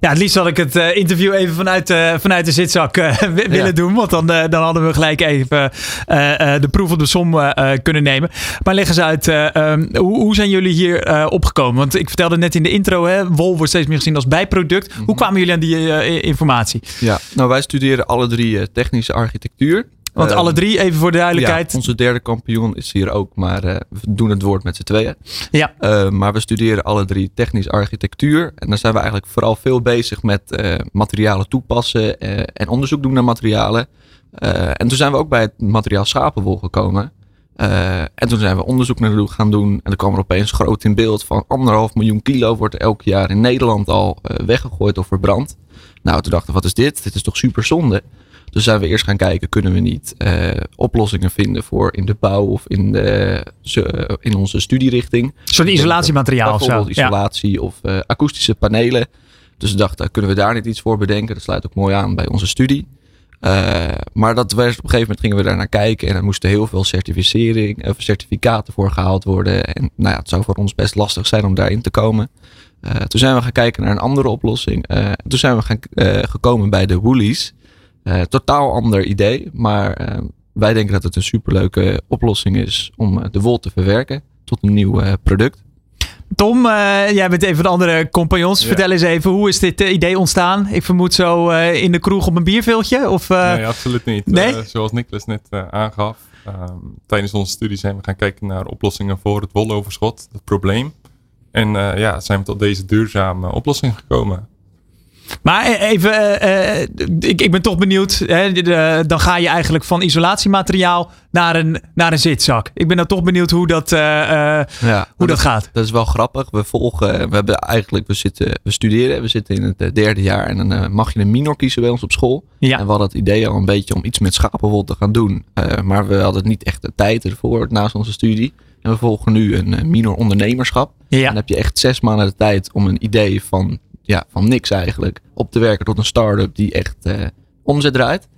Ja, het liefst had ik het uh, interview even vanuit, uh, vanuit de zitzak uh, willen ja. doen. Want dan, dan hadden we gelijk even de proef op de som kunnen nemen. Maar leg eens uit, um, hoe, hoe, zijn jullie hier opgekomen? Want ik vertelde net in de intro, hè, wol wordt steeds meer gezien als bijproduct. Mm -hmm. Hoe kwamen jullie aan die informatie? Ja, nou wij studeren alle drie technische architectuur. Want alle drie, even voor de duidelijkheid. Ja, onze derde kampioen is hier ook, maar uh, we doen het woord met z'n tweeën. Ja. Uh, maar we studeren alle drie technisch architectuur. En dan zijn we eigenlijk vooral veel bezig met uh, materialen toepassen en onderzoek doen naar materialen. en toen zijn we ook bij het materiaal schapenwol gekomen. en toen zijn we onderzoek naar gaan doen. En dan kwam er opeens groot in beeld van anderhalf miljoen kilo wordt elk jaar in Nederland al weggegooid of verbrand. Nou, toen dachten we, wat is dit? Dit is toch super zonde? Dus zijn we eerst gaan kijken, kunnen we niet uh, oplossingen vinden voor in de bouw of in, de, uh, in onze studierichting. Een soort isolatiemateriaal of zo. isolatie ja. of uh, akoestische panelen. Dus we dachten, kunnen we daar niet iets voor bedenken? Dat sluit ook mooi aan bij onze studie. maar dat werd, op een gegeven moment gingen we daar naar kijken en er moesten heel veel certificering, of certificaten voor gehaald worden. En nou ja, het zou voor ons best lastig zijn om daarin te komen. toen zijn we gaan kijken naar een andere oplossing. toen zijn we gaan, gekomen bij de Woolies. Uh, totaal ander idee, maar uh, wij denken dat het een superleuke oplossing is om uh, de wol te verwerken tot een nieuw product. Tom, jij bent een van de andere compagnons. Ja. Vertel eens even, hoe is dit idee ontstaan? Ik vermoed zo in de kroeg op een bierveeltje? Of, Nee, absoluut niet. Nee? zoals Niklas net aangaf, tijdens onze studie zijn we gaan kijken naar oplossingen voor het woloverschot, het probleem. En ja, zijn we tot deze duurzame oplossing gekomen. Maar e- even, eh, eh, ik, ik ben toch benieuwd. Hè, de- dan ga je eigenlijk van isolatiemateriaal naar een, naar een zitzak. Ik ben dan toch benieuwd hoe dat, eh, eh, Ja, hoe dat gaat. Dat is wel grappig. We volgen, we hebben eigenlijk, we zitten, we studeren, we zitten in het eh, derde jaar en dan eh, mag je een minor kiezen bij ons op school. Ja. En we hadden het idee al een beetje om iets met schapenwol te gaan doen. Eh, maar we hadden niet echt de tijd ervoor naast onze studie. En we volgen nu een eh, minor ondernemerschap. En Ja. dan heb je echt zes maanden de tijd om een idee van, ja, van niks eigenlijk op te werken tot een start-up die echt eh, omzet draait.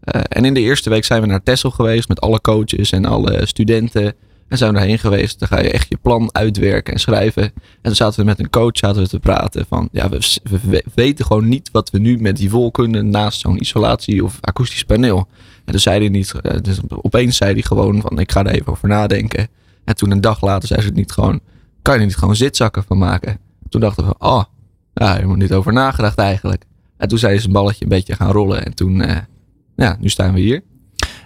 Eh, en in de eerste week zijn we naar Texel geweest met alle coaches en alle studenten. En zijn we daarheen geweest. Dan ga je echt je plan uitwerken en schrijven. En toen zaten we met een coach zaten we te praten van... Ja, we, we we weten gewoon niet wat we nu met die vol kunnen naast zo'n isolatie of akoestisch paneel. En toen zei hij niet... eh, Dus opeens zei hij gewoon van ik ga er even over nadenken. En toen een dag later zei ze het niet gewoon... Kan je er niet gewoon zitzakken van maken? Toen dachten we, oh, ja, helemaal niet over nagedacht eigenlijk. En toen zei ze een balletje een beetje gaan rollen. En toen, eh, ja, nu staan we hier.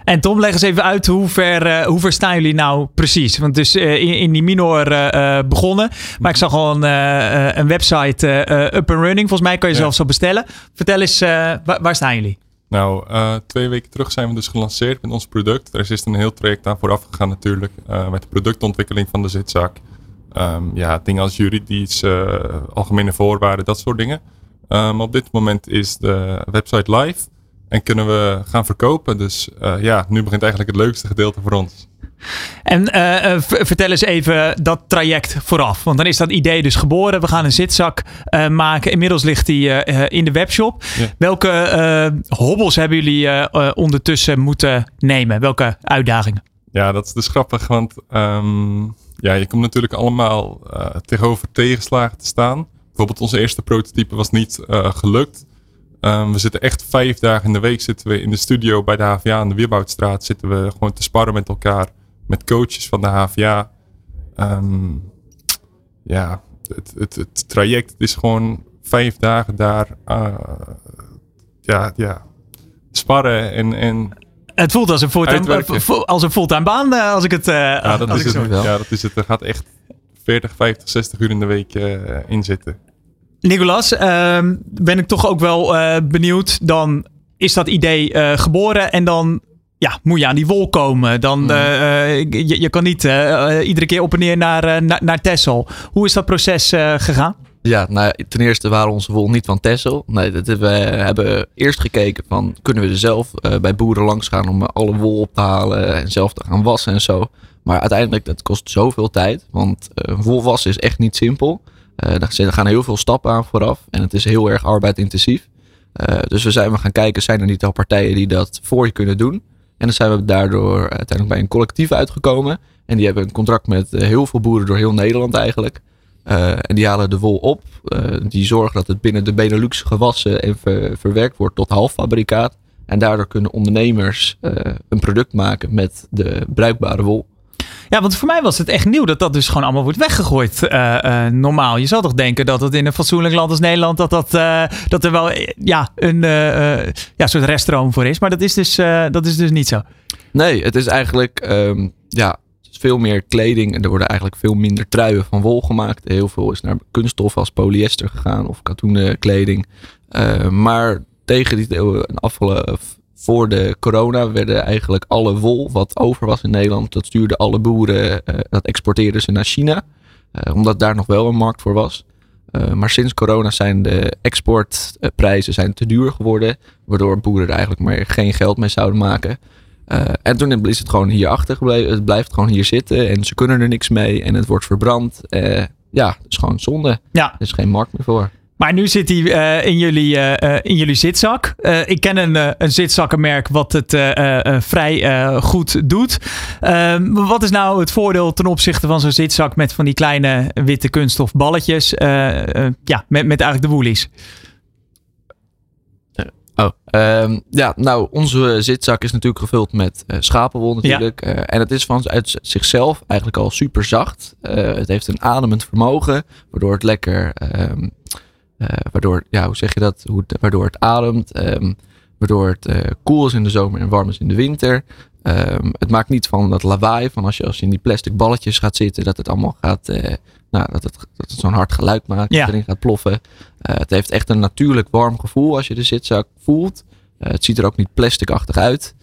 En Tom, leg eens even uit hoe ver, eh, hoe ver staan jullie nou precies? Want dus eh, in, in die minor eh, eh, begonnen. Maar ik zag al een, eh, eh, een website eh, eh, up and running. Volgens mij kan je Ja. zelfs zo bestellen. Vertel eens, eh, waar, waar staan jullie? Nou, eh, twee weken terug zijn we dus gelanceerd met ons product. Er is een heel traject aan vooraf gegaan natuurlijk. eh, met de productontwikkeling van de zitzak. Ehm, ja, dingen als juridisch, eh, algemene voorwaarden, dat soort dingen. Eh, maar op dit moment is de website live. En kunnen we gaan verkopen. Dus eh, ja, nu begint eigenlijk het leukste gedeelte voor ons. En eh, vertel eens even dat traject vooraf. Want dan is dat idee dus geboren. We gaan een zitzak maken. Inmiddels ligt die in de webshop. Ja. Welke hobbels hebben jullie ondertussen moeten nemen? Welke uitdagingen? Ja, dat is dus grappig, want ehm, ja, je komt natuurlijk allemaal eh, tegenover tegenslagen te staan. Bijvoorbeeld onze eerste prototype was niet eh, gelukt. Ehm, we zitten echt vijf dagen in de week zitten we in de studio bij de HVA aan de Wierboudstraat. Zitten we gewoon te sparren met elkaar, met coaches van de HVA. Ehm, ja, het, het, het traject is gewoon vijf dagen daar eh, ja, ja, sparren en, en Het voelt als een fulltime, eh, als een fulltime baan. eh, als ik het. eh, Ja, dat is het. zo-. Ja, dat is het. Er gaat echt 40, 50, 60 uur in de week eh, in zitten. Nicolas, ehm, ben ik toch ook wel eh, benieuwd. Dan is dat idee eh, geboren en dan ja, moet je aan die wol komen. Dan, eh, eh, je, je kan niet eh, eh, iedere keer op en neer naar, eh, naar, naar Texel. Hoe is dat proces eh, gegaan? Ja, nou, ten eerste waren onze wol niet van Tessel. Nee, we hebben eerst gekeken van kunnen we er zelf eh, bij boeren langs gaan om alle wol op te halen en zelf te gaan wassen en zo. Maar uiteindelijk, dat kost zoveel tijd. Want eh, wol wassen is echt niet simpel. Daar zitten- gaan heel veel stappen aan vooraf. En het is heel erg arbeidintensief. Dus we zijn we gaan kijken, zijn er niet al partijen die dat voor je kunnen doen? En dan zijn we daardoor uiteindelijk bij een collectief uitgekomen. En die hebben een contract met heel veel boeren door heel Nederland eigenlijk. Eh, en die halen de wol op. Eh, die zorgen dat het binnen de Benelux gewassen en ver- verwerkt wordt tot halffabrikaat. En daardoor kunnen ondernemers eh, een product maken met de bruikbare wol. Ja, want voor mij was het echt nieuw dat dat dus gewoon allemaal wordt weggegooid. normaal. Je zou toch denken dat het in een fatsoenlijk land als Nederland. dat, dat, dat er wel ja, een ja, soort reststroom voor is. Maar dat is dus, dat is dus niet zo. Nee, het is eigenlijk ehm, ja, veel meer kleding. En er worden eigenlijk veel minder truien van wol gemaakt. Heel veel is naar kunststof als polyester gegaan of katoenen kleding. Eh, maar tegen die een afgelopen voor de corona werden eigenlijk alle wol wat over was in Nederland, dat stuurden alle boeren, eh, dat exporteerden ze naar China. Eh, omdat daar nog wel een markt voor was. Eh, maar sinds corona zijn de exportprijzen zijn te duur geworden. Waardoor boeren er eigenlijk maar geen geld mee zouden maken. Eh, en toen is het gewoon hier achtergebleven. Het blijft gewoon hier zitten. En ze kunnen er niks mee. En het wordt verbrand. Eh, ja, het is gewoon zonde. Ja, Er is geen markt meer voor. Maar nu zit hij eh, in, jullie, in jullie zitzak. Ik ken een, een zitzakkenmerk wat het vrij goed doet. Ehm, wat is nou het voordeel ten opzichte van zo'n zitzak met van die kleine witte kunststof balletjes? ja, met, met eigenlijk de woolies. Oh, ehm, ja, nou, onze zitzak is natuurlijk gevuld met eh, schapenwol natuurlijk. Eh, en het is van uit zichzelf eigenlijk al super zacht. Eh, het heeft een ademend vermogen, waardoor het lekker, ehm, eh, waardoor, ja, hoe zeg je dat? Hoe waardoor het ademt, ehm, waardoor het koel is in de zomer en warm is in de winter. Het maakt niet van dat lawaai, van als je, als je in die plastic balletjes gaat zitten, dat het allemaal gaat, nou, dat het, dat het zo'n hard geluid maakt, Ja. dat erin gaat ploffen. Eh, het heeft echt een natuurlijk warm gevoel als je de zitzak voelt. Eh, het ziet er ook niet plasticachtig uit.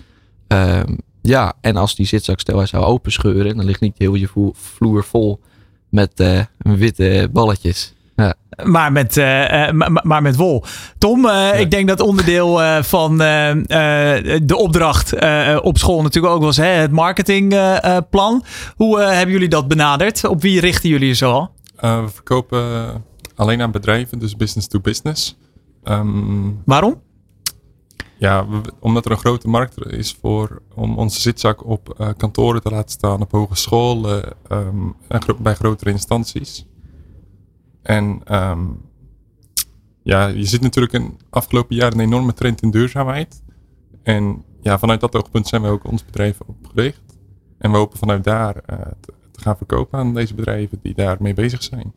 Ehm, ja, en als die zitzak stel hij zou openscheuren, dan ligt niet heel je vloer vol met eh, witte balletjes. Maar met, eh, eh, maar, maar met wol. Tom, eh, ik denk dat onderdeel eh, van de opdracht eh, op school natuurlijk ook was hè, het marketingplan. Hoe eh, hebben jullie dat benaderd? Op wie richten jullie je zo al? Eh, we verkopen alleen aan bedrijven, dus business to business. Ehm, Waarom? ja, we- omdat er een grote markt is voor om onze zitzak op eh, kantoren te laten staan, op hogescholen ehm, en gro- bij grotere instanties. En ehm, ja, je ziet natuurlijk in afgelopen jaren een enorme trend in duurzaamheid. En ja, vanuit dat oogpunt zijn we ook ons bedrijf opgericht. En we hopen vanuit daar eh, te, te gaan verkopen aan deze bedrijven die daarmee bezig zijn.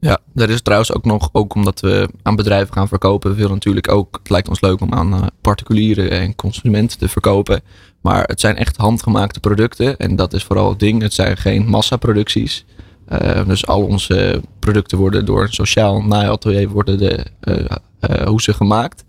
Ja, er is trouwens ook nog, ook omdat we aan bedrijven gaan verkopen, willen natuurlijk ook, het lijkt ons leuk om aan eh, particulieren en consumenten te verkopen. Maar het zijn echt handgemaakte producten en dat is vooral het ding. Het zijn geen massaproducties. Eh, dus al onze producten worden door een sociaal naaiatelier worden de eh, eh, hoezen gemaakt.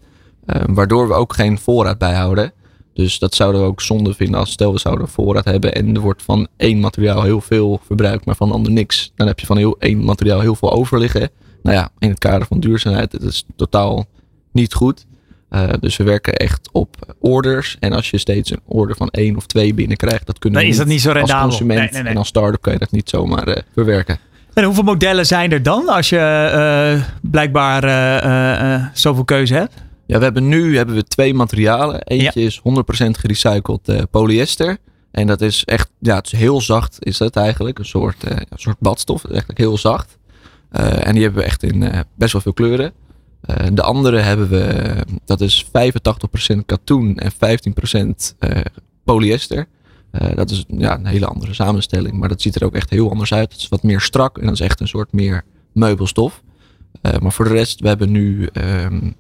Eh, waardoor we ook geen voorraad bijhouden. Dus dat zouden we ook zonde vinden als stel we zouden een voorraad hebben en er wordt van één materiaal heel veel verbruikt, maar van de ander niks. Dan heb je van heel één materiaal heel veel over liggen. Nou ja, in het kader van duurzaamheid, dat is totaal niet goed. Eh, dus we werken echt op orders. En als je steeds een order van één of twee binnenkrijgt, dat kunnen we is dat niet zo als consument Nee, nee, nee. en als start-up kan je dat niet zomaar eh, verwerken. En hoeveel modellen zijn er dan als je eh, blijkbaar zoveel keuze hebt? Ja, we hebben nu hebben we twee materialen. Eentje is 100% gerecycled eh, polyester. En dat is echt, ja, het is heel zacht is het eigenlijk. Een soort, eh, een soort badstof. Eigenlijk heel zacht. Eh, en die hebben we echt in best wel veel kleuren. De andere hebben we, dat is 85% katoen en 15% eh, polyester. Dat is ja, een hele andere samenstelling, maar dat ziet er ook echt heel anders uit. Het is wat meer strak en dat is echt een soort meer meubelstof. Maar voor de rest, we hebben nu ehm,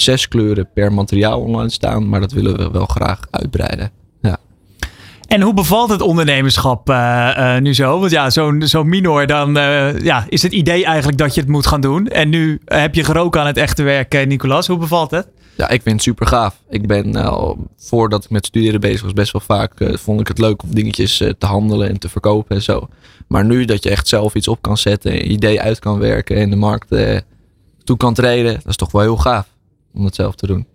zes kleuren per materiaal online staan, maar dat willen we wel graag uitbreiden. En hoe bevalt het ondernemerschap eh, eh, nu zo? Want ja, zo'n zo'n minor, dan eh, ja, is het idee eigenlijk dat je het moet gaan doen. En nu heb je geroken aan het echte werk, Nicolas. Hoe bevalt het? Ja, ik vind het super gaaf. Ik ben nou, voordat ik met studeren bezig was, best wel vaak vond ik het leuk om dingetjes te handelen en te verkopen en zo. Maar nu dat je echt zelf iets op kan zetten, een idee uit kan werken en de markt toe kan treden, dat is toch wel heel gaaf om het zelf te doen.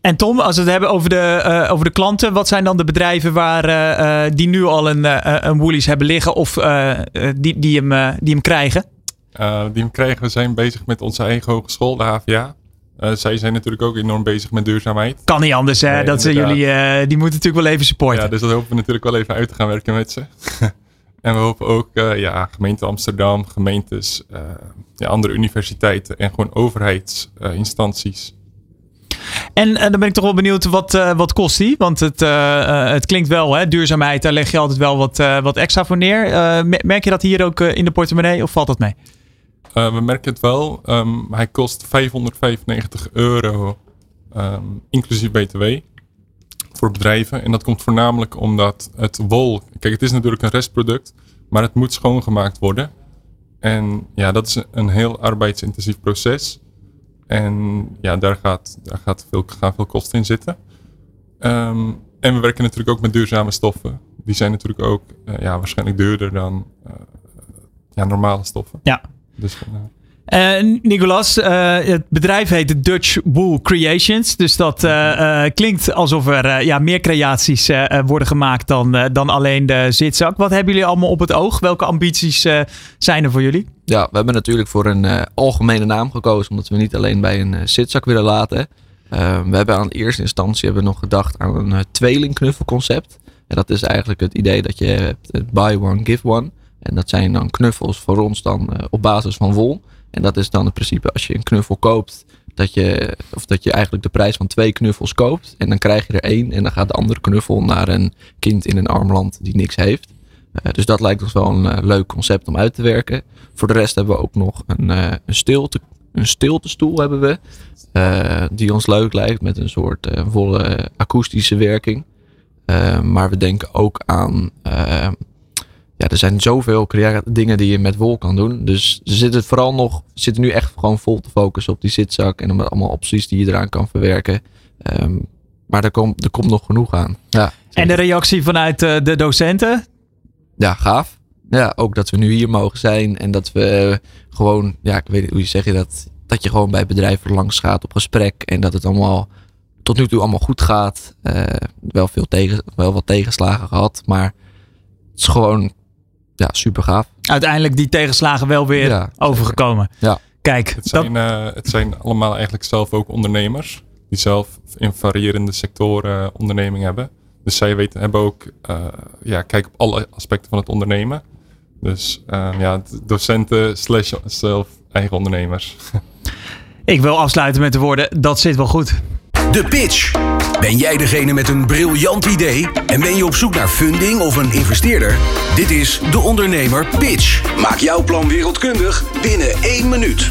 En Tom, als we het hebben over de, eh, over de klanten, wat zijn dan de bedrijven waar, eh, eh, die nu al een, een Woolies hebben liggen of die, die, hem, die hem krijgen? Eh, die we krijgen, we zijn bezig met onze eigen hogeschool, de HVA. Eh, zij zijn natuurlijk ook enorm bezig met duurzaamheid. Kan niet anders, hè? Nee, dat ze jullie, eh, die moeten natuurlijk wel even supporten. Ja, dus dat hopen we natuurlijk wel even uit te gaan werken met ze. en we hopen ook eh, ja, gemeente Amsterdam, gemeentes, eh, ja, andere universiteiten en gewoon overheidsinstanties. En eh, dan ben ik toch wel benieuwd, wat, eh, wat kost die? Want het, eh, het klinkt wel, hè? duurzaamheid, daar leg je altijd wel wat, wat extra voor neer. Me- merk je dat hier ook in de portemonnee of valt dat mee? We merken het wel. ehm, hij kost 595 euro, ehm, inclusief BTW, voor bedrijven. En dat komt voornamelijk omdat het wol... Kijk, het is natuurlijk een restproduct, maar het moet schoongemaakt worden. En ja, dat is een heel arbeidsintensief proces. En ja, daar, gaat, daar gaat veel, gaan veel kosten in zitten. Ehm, en we werken natuurlijk ook met duurzame stoffen. Die zijn natuurlijk ook eh, ja, waarschijnlijk duurder dan eh, ja, normale stoffen. Ja. Dus Nicolas, eh, het bedrijf heet Dutch Wool Creations. Dus dat eh, eh, klinkt alsof er ja, meer creaties worden gemaakt dan, dan alleen de zitzak. Wat hebben jullie allemaal op het oog? Welke ambities zijn er voor jullie? Ja, we hebben natuurlijk voor een algemene naam gekozen, omdat we niet alleen bij een zitzak willen laten. Eh, we hebben aan eerste instantie hebben we nog gedacht aan een tweelingknuffelconcept. En dat is eigenlijk het idee dat je hebt buy one, give one. En dat zijn dan knuffels voor ons dan op basis van wol. En dat is dan in principe als je een knuffel koopt, dat je, of dat je eigenlijk de prijs van twee knuffels koopt. En dan krijg je er één en dan gaat de andere knuffel naar een kind in een arm land die niks heeft. Uh, dus dat lijkt ons wel een uh, leuk concept om uit te werken. Voor de rest hebben we ook nog een, uh, een, stilte, een stiltestoel hebben we. Die ons leuk lijkt met een soort volle akoestische werking. Eh, maar we denken ook aan. Ja, er zijn zoveel creatieve dingen die je met wol kan doen. Dus ze zitten vooral nog. zitten nu echt gewoon vol te focussen op die zitzak. En allemaal opties die je eraan kan verwerken. Ehm, maar er komt, er komt nog genoeg aan. Ja, En de reactie vanuit eh, de docenten? ja gaaf. Ja, ook dat we nu hier mogen zijn. En dat we eh, gewoon. Ja, ik weet niet hoe je zeg je dat. Dat je gewoon bij bedrijven langs gaat op gesprek. En dat het allemaal tot nu toe allemaal goed gaat. Eh, wel, veel tegen, wel wat tegenslagen gehad. Maar het is gewoon ja, super gaaf. Uiteindelijk die tegenslagen wel weer Ja, overgekomen. Ja. Kijk, Het dat, zijn, eh, het zijn allemaal eigenlijk zelf ook ondernemers. Die zelf in variërende sectoren onderneming hebben. Dus zij weten, hebben ook, eh, ja, kijk op alle aspecten van het ondernemen. Dus eh, ja, docenten slash zelf eigen ondernemers. ik wil afsluiten met de woorden, dat zit wel goed. De pitch. Ben jij degene met een briljant idee en ben je op zoek naar funding of een investeerder? Dit is De Ondernemer Pitch. Maak jouw plan wereldkundig binnen één minuut.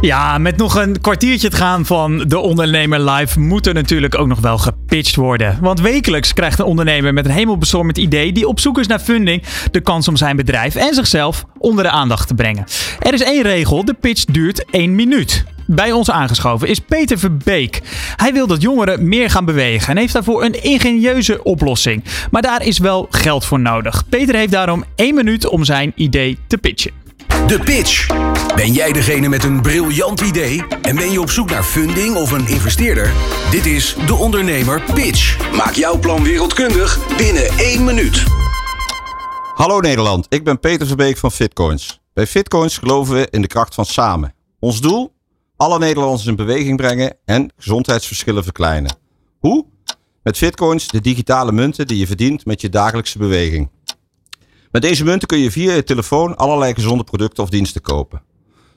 Ja, met nog een kwartiertje te gaan van de ondernemer live moet er natuurlijk ook nog wel gepitcht worden. Want wekelijks krijgt een ondernemer met een hemelbestormend idee die op zoek is naar funding de kans om zijn bedrijf en zichzelf onder de aandacht te brengen. Er is één regel, de pitch duurt één minuut. Bij ons aangeschoven is Peter Verbeek. Hij wil dat jongeren meer gaan bewegen en heeft daarvoor een ingenieuze oplossing. Maar daar is wel geld voor nodig. Peter heeft daarom één minuut om zijn idee te pitchen. De pitch. Ben jij degene met een briljant idee en ben je op zoek naar funding of een investeerder? Dit is De Ondernemer Pitch. Maak jouw plan wereldkundig binnen één minuut. Hallo Nederland, ik ben Peter Verbeek van Fitcoins. Bij Fitcoins geloven we in de kracht van samen. Ons doel? Alle Nederlanders in beweging brengen en gezondheidsverschillen verkleinen. Hoe? Met Fitcoins, de digitale munten die je verdient met je dagelijkse beweging. Met deze munten kun je via je telefoon allerlei gezonde producten of diensten kopen.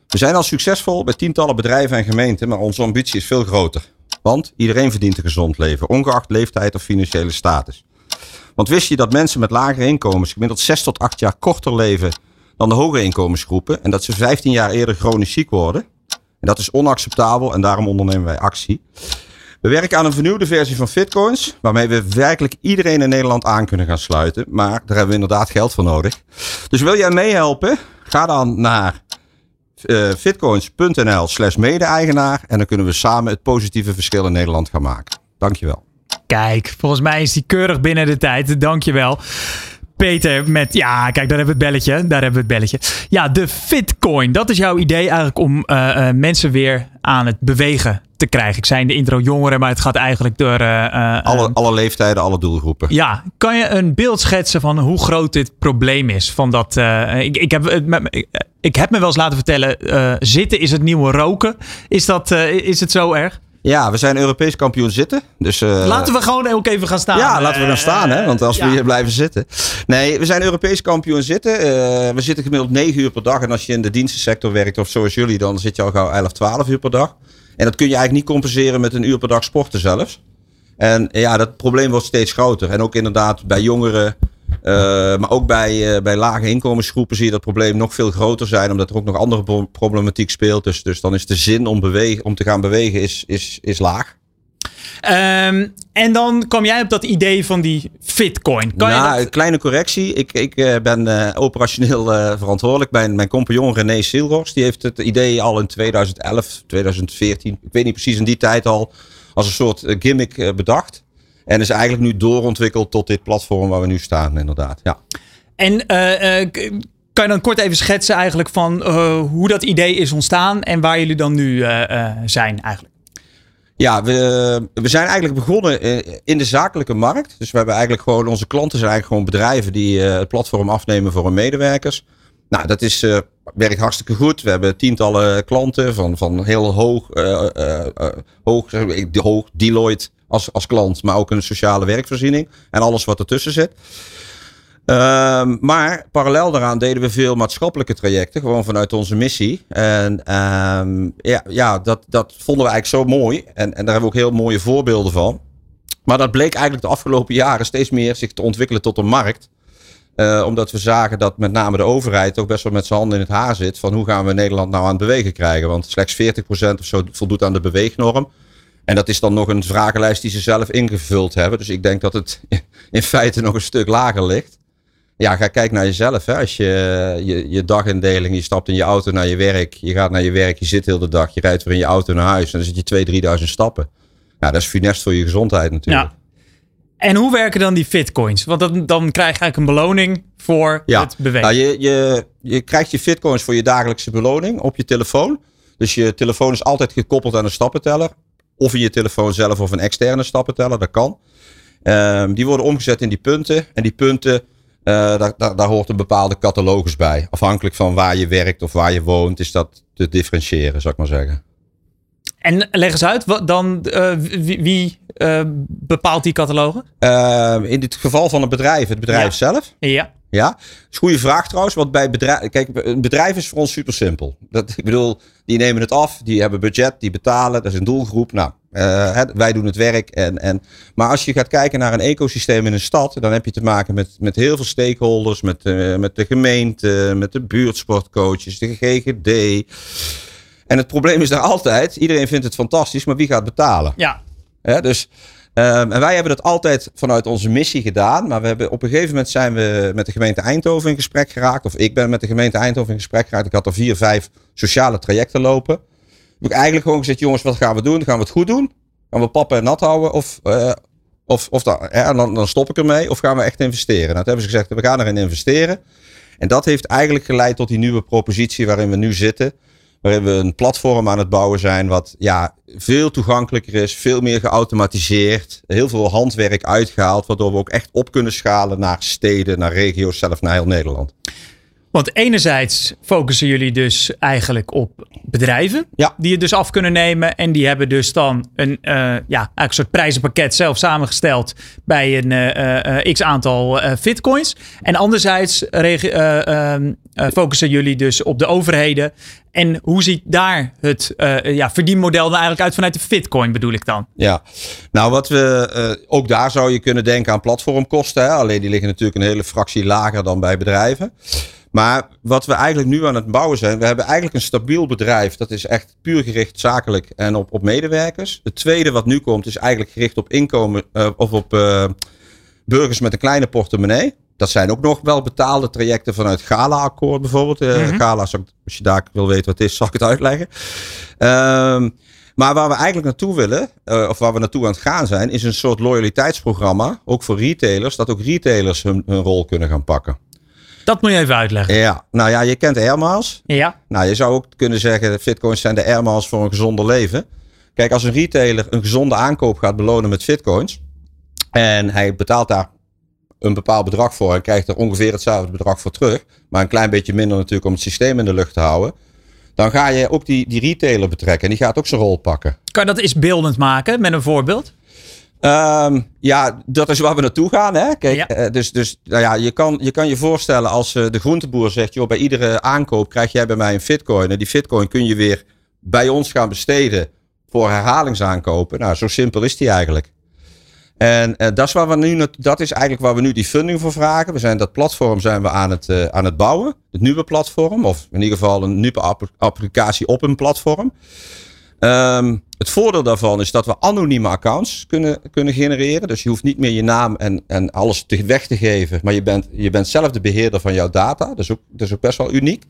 We zijn al succesvol bij tientallen bedrijven en gemeenten, maar onze ambitie is veel groter. Want iedereen verdient een gezond leven, ongeacht leeftijd of financiële status. Want wist je dat mensen met lagere inkomens gemiddeld 6 tot 8 jaar korter leven dan de hogere inkomensgroepen en dat ze 15 jaar eerder chronisch ziek worden? En dat is onacceptabel en daarom ondernemen wij actie. We werken aan een vernieuwde versie van Fitcoins, waarmee we werkelijk iedereen in Nederland aan kunnen gaan sluiten. Maar daar hebben we inderdaad geld voor nodig. Dus wil jij meehelpen? Ga dan naar eh, fitcoins.nl slash mede-eigenaar en dan kunnen we samen het positieve verschil in Nederland gaan maken. Dankjewel. Kijk, volgens mij is die keurig binnen de tijd. Dankjewel. Peter met, ja, kijk, daar hebben we het belletje. Daar hebben we het belletje. Ja, de Fitcoin. Dat is jouw idee eigenlijk om eh, eh, mensen weer aan het bewegen te krijgen. Ik zei in de intro jongeren, maar het gaat eigenlijk door... eh, Alle, alle leeftijden, alle doelgroepen. ja, kan je een beeld schetsen van hoe groot dit probleem is? Van dat, ik, ik, heb, ik, ik heb me wel eens laten vertellen, zitten is het nieuwe roken. Is, dat, is het zo erg? Ja, we zijn Europees kampioen zitten. Dus, eh, laten we gewoon ook even gaan staan. Ja, laten we gaan staan, hè? Want als we ja. hier blijven zitten. Nee, we zijn Europees kampioen zitten. Eh, we zitten gemiddeld 9 uur per dag. En als je in de dienstensector werkt, of zoals jullie, dan zit je al gauw 11, 12 uur per dag. En dat kun je eigenlijk niet compenseren met een uur per dag sporten zelfs. En ja, dat probleem wordt steeds groter. En ook inderdaad bij jongeren, eh, maar ook bij, eh, bij lage inkomensgroepen zie je dat probleem nog veel groter zijn. Omdat er ook nog andere pro- problematiek speelt. Dus, dus dan is de zin om, bewegen, om te gaan bewegen is, is, is laag. Ehm, en dan kwam jij op dat idee van die Fitcoin. Kan nou, dat... een kleine correctie. Ik, ik eh, ben operationeel verantwoordelijk. Mijn, mijn compagnon René Silros, die heeft het idee al in 2011, 2014, ik weet niet precies in die tijd al, als een soort gimmick bedacht. En is eigenlijk nu doorontwikkeld tot dit platform waar we nu staan, inderdaad. Ja. En eh, eh, kan je dan kort even schetsen eigenlijk van eh, hoe dat idee is ontstaan en waar jullie dan nu zijn eigenlijk? Ja, we, we zijn eigenlijk begonnen in de zakelijke markt. Dus we hebben eigenlijk gewoon, onze klanten zijn eigenlijk gewoon bedrijven die het platform afnemen voor hun medewerkers. Nou, dat is, werkt hartstikke goed. We hebben tientallen klanten van, van heel hoog, eh, eh, hoog, hoog Deloitte als, als klant, maar ook een sociale werkvoorziening en alles wat ertussen zit. Ehm, maar parallel daaraan deden we veel maatschappelijke trajecten, gewoon vanuit onze missie. En ehm, ja, ja dat, dat vonden we eigenlijk zo mooi. En, en daar hebben we ook heel mooie voorbeelden van. Maar dat bleek eigenlijk de afgelopen jaren steeds meer zich te ontwikkelen tot een markt. Eh, omdat we zagen dat met name de overheid ook best wel met zijn handen in het haar zit. Van hoe gaan we Nederland nou aan het bewegen krijgen? Want slechts 40% of zo voldoet aan de beweegnorm. En dat is dan nog een vragenlijst die ze zelf ingevuld hebben. Dus ik denk dat het in feite nog een stuk lager ligt. Ja, ga kijken naar jezelf. Hè. Als je, je je dagindeling, je stapt in je auto naar je werk. Je gaat naar je werk, je zit heel de dag. Je rijdt weer in je auto naar huis. En dan zit je 2.000, 3.000 stappen. Ja, dat is funest voor je gezondheid natuurlijk. Ja. En hoe werken dan die fitcoins? Want dan, dan krijg je eigenlijk een beloning voor Ja, het bewegen. Nou, je, je, je krijgt je fitcoins voor je dagelijkse beloning op je telefoon. Dus je telefoon is altijd gekoppeld aan een stappenteller. Of in je telefoon zelf of een externe stappenteller, dat kan. Ehm, die worden omgezet in die punten. En die punten, eh, daar, daar, daar hoort een bepaalde catalogus bij. Afhankelijk van waar je werkt of waar je woont, is dat te differentiëren, zou ik maar zeggen. En leg eens uit, wat dan, eh, wie, wie, eh, bepaalt die catalogen? Ehm, in dit geval van een bedrijf, het bedrijf Ja. zelf. Ja. Ja, dat is een goede vraag trouwens. Want bij bedrijf, kijk, een bedrijf is voor ons super simpel. Dat, ik bedoel, die nemen het af, die hebben budget, die betalen, dat is een doelgroep. Nou, eh, wij doen het werk. En, en, maar als je gaat kijken naar een ecosysteem in een stad, dan heb je te maken met, met heel veel stakeholders, met, eh, met de gemeente, met de buurtsportcoaches, de GGD. En het probleem is daar altijd, iedereen vindt het fantastisch, maar wie gaat betalen? Ja. Hè, dus, ehm, en wij hebben dat altijd vanuit onze missie gedaan. Maar we hebben, op een gegeven moment zijn we met de gemeente Eindhoven in gesprek geraakt. Of ik ben met de gemeente Eindhoven in gesprek geraakt. Ik had er vier, vijf sociale trajecten lopen. Heb ik eigenlijk gewoon gezegd, jongens, wat gaan we doen? Gaan we het goed doen? Gaan we pappen en nat houden? Of, eh, of, of dan, dan, dan stop ik ermee. Of gaan we echt investeren? Nou, toen hebben ze gezegd, we gaan erin investeren. En dat heeft eigenlijk geleid tot die nieuwe propositie waarin we nu zitten. Waarin we een platform aan het bouwen zijn wat ja, veel toegankelijker is, veel meer geautomatiseerd, heel veel handwerk uitgehaald, waardoor we ook echt op kunnen schalen naar steden, naar regio's, zelf naar heel Nederland. Want enerzijds focussen jullie dus eigenlijk op bedrijven. Ja. Die het dus af kunnen nemen. En die hebben dus dan een, eh, ja, eigenlijk een soort prijzenpakket zelf samengesteld. Bij een eh, eh, x aantal fitcoins. En anderzijds eh, ehm, eh, focussen jullie dus op de overheden. En hoe ziet daar het ja, verdienmodel dan eigenlijk uit vanuit de fitcoin bedoel ik dan? Ja, nou wat we, ook daar zou je kunnen denken aan platformkosten. Hè? Alleen die liggen natuurlijk een hele fractie lager dan bij bedrijven. Maar wat we eigenlijk nu aan het bouwen zijn, we hebben eigenlijk een stabiel bedrijf. Dat is echt puur gericht zakelijk en op, op medewerkers. Het tweede wat nu komt is eigenlijk gericht op inkomen eh, of op eh, burgers met een kleine portemonnee. Dat zijn ook nog wel betaalde trajecten vanuit Gala-akkoord bijvoorbeeld. Eh, Mhm. Gala, als je daar wil weten wat het is, zal ik het uitleggen. Ehm, maar waar we eigenlijk naartoe willen, of waar we naartoe aan het gaan zijn, is een soort loyaliteitsprogramma. Ook voor retailers, dat ook retailers hun, hun rol kunnen gaan pakken. Dat moet je even uitleggen. Ja, nou ja, je kent Airmiles. Ja. Nou, je zou ook kunnen zeggen, Fitcoins zijn de Airmiles voor een gezonder leven. Kijk, als een retailer een gezonde aankoop gaat belonen met Fitcoins. En hij betaalt daar een bepaald bedrag voor en krijgt er ongeveer hetzelfde bedrag voor terug. Maar een klein beetje minder natuurlijk om het systeem in de lucht te houden. Dan ga je ook die, die retailer betrekken en die gaat ook zijn rol pakken. Kan je dat eens beeldend maken met een voorbeeld? Ehm, ja, dat is waar we naartoe gaan. Hè? Kijk, Ja. eh, dus, dus nou ja, je, kan, je kan je voorstellen als eh, de groenteboer zegt: joh, bij iedere aankoop krijg jij bij mij een Fitcoin. En die Fitcoin kun je weer bij ons gaan besteden voor herhalingsaankopen. Nou, zo simpel is die eigenlijk. En eh, dat, is waar we nu, dat is eigenlijk waar we nu die funding voor vragen. We zijn dat platform zijn we aan het, aan het bouwen. Het nieuwe platform, of in ieder geval een nieuwe app- applicatie op een platform. Ehm, het voordeel daarvan is dat we anonieme accounts kunnen, kunnen genereren. Dus je hoeft niet meer je naam en, en alles weg te geven. Maar je bent, je bent zelf de beheerder van jouw data. Dat is ook, dat is ook best wel uniek.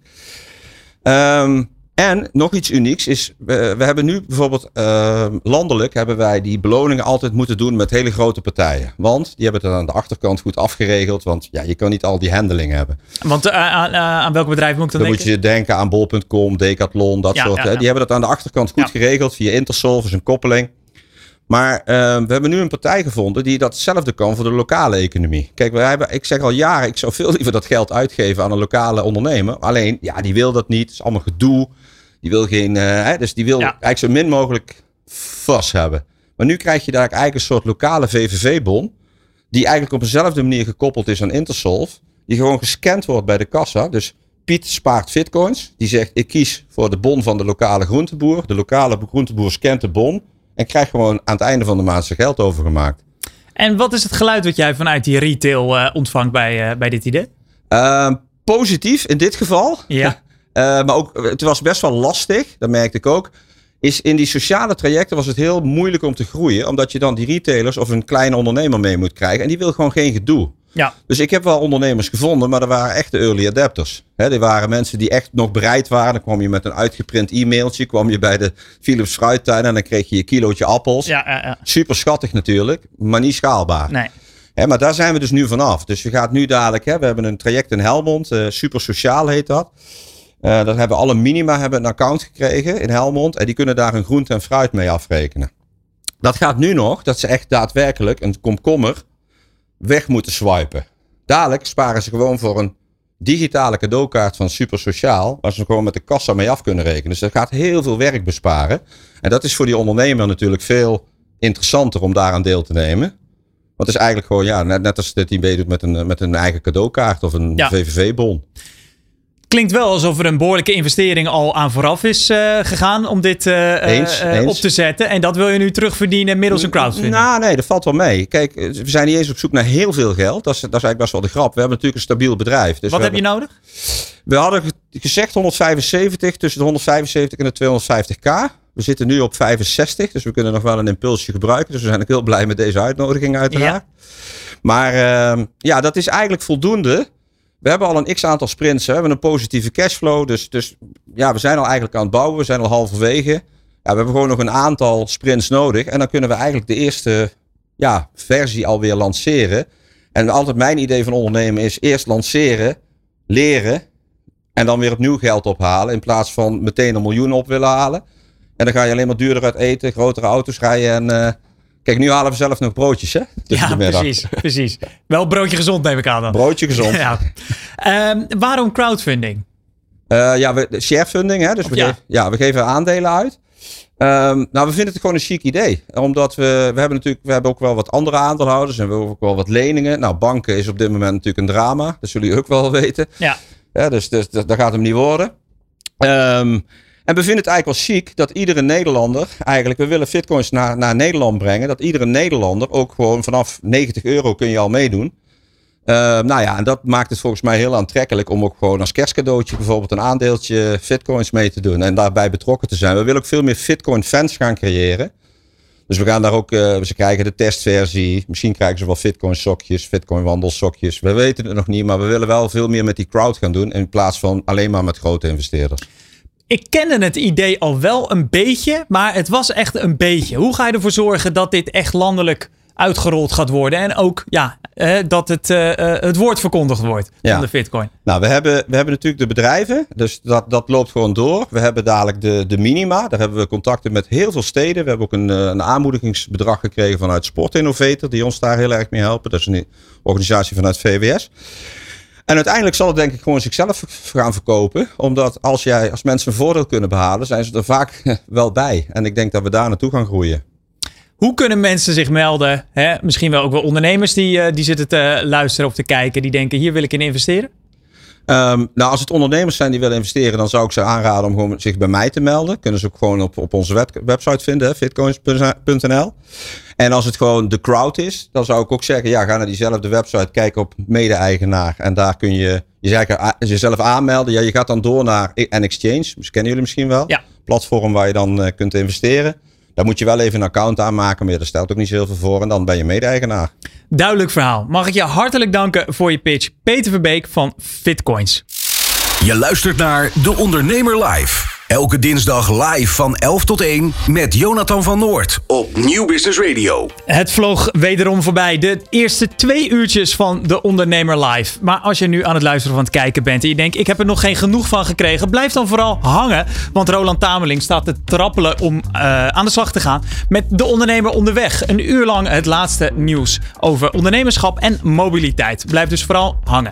Ehm, en nog iets unieks is, we, we hebben nu bijvoorbeeld ehm, landelijk hebben wij die beloningen altijd moeten doen met hele grote partijen. Want die hebben het aan de achterkant goed afgeregeld. Want ja, je kan niet al die handling hebben. Want eh, aan, eh, aan welk bedrijf moet ik dan, Dan denken? moet je denken aan bol.com, Decathlon, dat Ja, soort. ja. Die hebben dat aan de achterkant goed geregeld via Intersolve, is een koppeling. Maar eh, we hebben nu een partij gevonden die datzelfde kan voor de lokale economie. Kijk, wij hebben, ik zeg al jaren, ik zou veel liever dat geld uitgeven aan een lokale ondernemer. Alleen, ja, die wil dat niet. Het is allemaal gedoe. Die wil geen, eh, hè, dus die wil Ja. eigenlijk zo min mogelijk vast hebben. Maar nu krijg je daar eigenlijk een soort lokale VVV-bon. Die eigenlijk op dezelfde manier gekoppeld is aan Intersolve. Die gewoon gescand wordt bij de kassa. Dus Piet spaart bitcoins. Die zegt ik kies voor de bon van de lokale groenteboer. De lokale groenteboer scant de bon. En krijgt gewoon aan het einde van de maand zijn geld overgemaakt. En wat is het geluid wat jij vanuit die retail eh, ontvangt bij, eh, bij dit idee? Ehm, positief in dit geval. Ja. Eh, maar ook, het was best wel lastig. Dat merkte ik ook. is in die sociale trajecten was het heel moeilijk om te groeien. Omdat je dan die retailers of een kleine ondernemer mee moet krijgen. En die wil gewoon geen gedoe. Ja. Dus ik heb wel ondernemers gevonden, maar er waren echt de early adapters. He, die waren mensen die echt nog bereid waren. Dan kwam je met een uitgeprint e-mailtje, kwam je bij de Philips fruittuin en dan kreeg je je kilootje appels. Ja, ja, ja. Super schattig natuurlijk, maar niet schaalbaar. Nee. Maar daar zijn we dus nu vanaf. Dus je gaat nu dadelijk, we hebben een traject in Helmond, eh, super sociaal heet dat. Eh daar hebben alle minima hebben een account gekregen in Helmond en die kunnen daar een groente en fruit mee afrekenen. Dat gaat nu nog, dat ze echt daadwerkelijk een komkommer weg moeten swipen. Dadelijk sparen ze gewoon voor een digitale cadeaukaart van Super Sociaal, waar ze gewoon met de kassa mee af kunnen rekenen. Dus dat gaat heel veel werk besparen. En dat is voor die ondernemer natuurlijk veel interessanter om daaraan deel te nemen. Want het is eigenlijk gewoon, ja, net, net als dat hij meedoet met een, met een eigen cadeaukaart of een Ja. VVV-bon. Klinkt wel alsof er een behoorlijke investering al aan vooraf is eh, gegaan om dit eh, eh, Eens, eens. op te zetten. En dat wil je nu terugverdienen middels een crowdfunding. Nou, nee, dat valt wel mee. Kijk, we zijn niet eens op zoek naar heel veel geld. Dat is, dat is eigenlijk best wel de grap. We hebben natuurlijk een stabiel bedrijf. Dus Wat heb je nodig? We hadden ge- gezegd 175, tussen de 175 en de 250k. We zitten nu op 65, dus we kunnen nog wel een impulsje gebruiken. Dus we zijn ook heel blij met deze uitnodiging uiteraard. Maar ehm, ja, dat is eigenlijk voldoende. We hebben al een x-aantal sprints. Hè. We hebben een positieve cashflow. Dus, dus ja, we zijn al eigenlijk aan het bouwen. We zijn al halverwege. Ja, we hebben gewoon nog een aantal sprints nodig. En dan kunnen we eigenlijk de eerste ja, versie alweer lanceren. En altijd mijn idee van ondernemen is eerst lanceren, leren. En dan weer opnieuw geld ophalen. In plaats van meteen een miljoen op willen halen. En dan ga je alleen maar duurder uit eten, grotere auto's rijden. En eh, kijk, nu halen we zelf nog broodjes, hè? Ja, precies, precies. Wel broodje gezond neem ik aan dan. Broodje gezond. Ja. Ehm, waarom crowdfunding? Eh, ja, we, de sharefunding, hè? Dus we, Ja. Geven, ja, we geven aandelen uit. Ehm, nou, we vinden het gewoon een chic idee. Omdat we, we hebben natuurlijk, we hebben ook wel wat andere aandeelhouders en we hebben ook wel wat leningen. Nou, banken is op dit moment natuurlijk een drama. Dat zullen jullie ook wel weten. Ja. Ja, dus, dus dat, dat gaat hem niet worden. Ehm, en we vinden het eigenlijk wel chic dat iedere Nederlander, eigenlijk, we willen Fitcoins naar, naar Nederland brengen. Dat iedere Nederlander ook gewoon vanaf 90 euro kun je al meedoen. Ehm, nou ja, en dat maakt het volgens mij heel aantrekkelijk om ook gewoon als kerstcadeautje bijvoorbeeld een aandeeltje Fitcoins mee te doen en daarbij betrokken te zijn. We willen ook veel meer Fitcoin fans gaan creëren. Dus we gaan daar ook, eh, ze krijgen de testversie. Misschien krijgen ze wel Fitcoin sokjes, Fitcoin wandelsokjes. We weten het nog niet, maar we willen wel veel meer met die crowd gaan doen. In plaats van alleen maar met grote investeerders. Ik kende het idee al wel een beetje, maar het was echt een beetje. Hoe ga je ervoor zorgen dat dit echt landelijk uitgerold gaat worden? En ook ja, eh, dat het, eh, eh, het woord verkondigd wordt Ja. van de Bitcoin. Nou, we hebben, we hebben natuurlijk de bedrijven. Dus dat, dat loopt gewoon door. We hebben dadelijk de, de minima. Daar hebben we contacten met heel veel steden. We hebben ook een, een aanmoedigingsbedrag gekregen vanuit Sport Innovator. Die ons daar heel erg mee helpen. Dat is een organisatie vanuit VWS. En uiteindelijk zal het denk ik gewoon zichzelf gaan verkopen. Omdat als, jij, als mensen een voordeel kunnen behalen, zijn ze er vaak wel bij. En ik denk dat we daar naartoe gaan groeien. Hoe kunnen mensen zich melden? Hè? Misschien wel ook wel ondernemers die, eh, die zitten te luisteren of te kijken. Die denken, hier wil ik in investeren. Ehm, nou, als het ondernemers zijn die willen investeren, dan zou ik ze aanraden om gewoon zich bij mij te melden. Kunnen ze ook gewoon op, op onze web- website vinden, fitcoins.nl. En als het gewoon de crowd is, dan zou ik ook zeggen, ja, ga naar diezelfde website, kijk op mede-eigenaar. En daar kun je je- jezelf aanmelden. Ja, je gaat dan door naar N-Exchange, dus kennen jullie misschien wel. Ja. Platform waar je dan eh, kunt investeren. Daar moet je wel even een account aanmaken, maar daar stelt ook niet zoveel voor. En dan ben je mede-eigenaar. Duidelijk verhaal. Mag ik je hartelijk danken voor je pitch. Peter Verbeek van Fitcoins. Je luistert naar De Ondernemer Live. Elke dinsdag live van 11 tot 1 met Jonathan van Noord op Nieuw Business Radio. Het vloog wederom voorbij. De eerste twee uurtjes van de Ondernemer Live. Maar als je nu aan het luisteren of aan het kijken bent en je denkt, ik heb er nog geen genoeg van gekregen, blijf dan vooral hangen. Want Roland Tameling staat te trappelen om eh, aan de slag te gaan met de ondernemer onderweg. Een uur lang het laatste nieuws over ondernemerschap en mobiliteit. Blijf dus vooral hangen.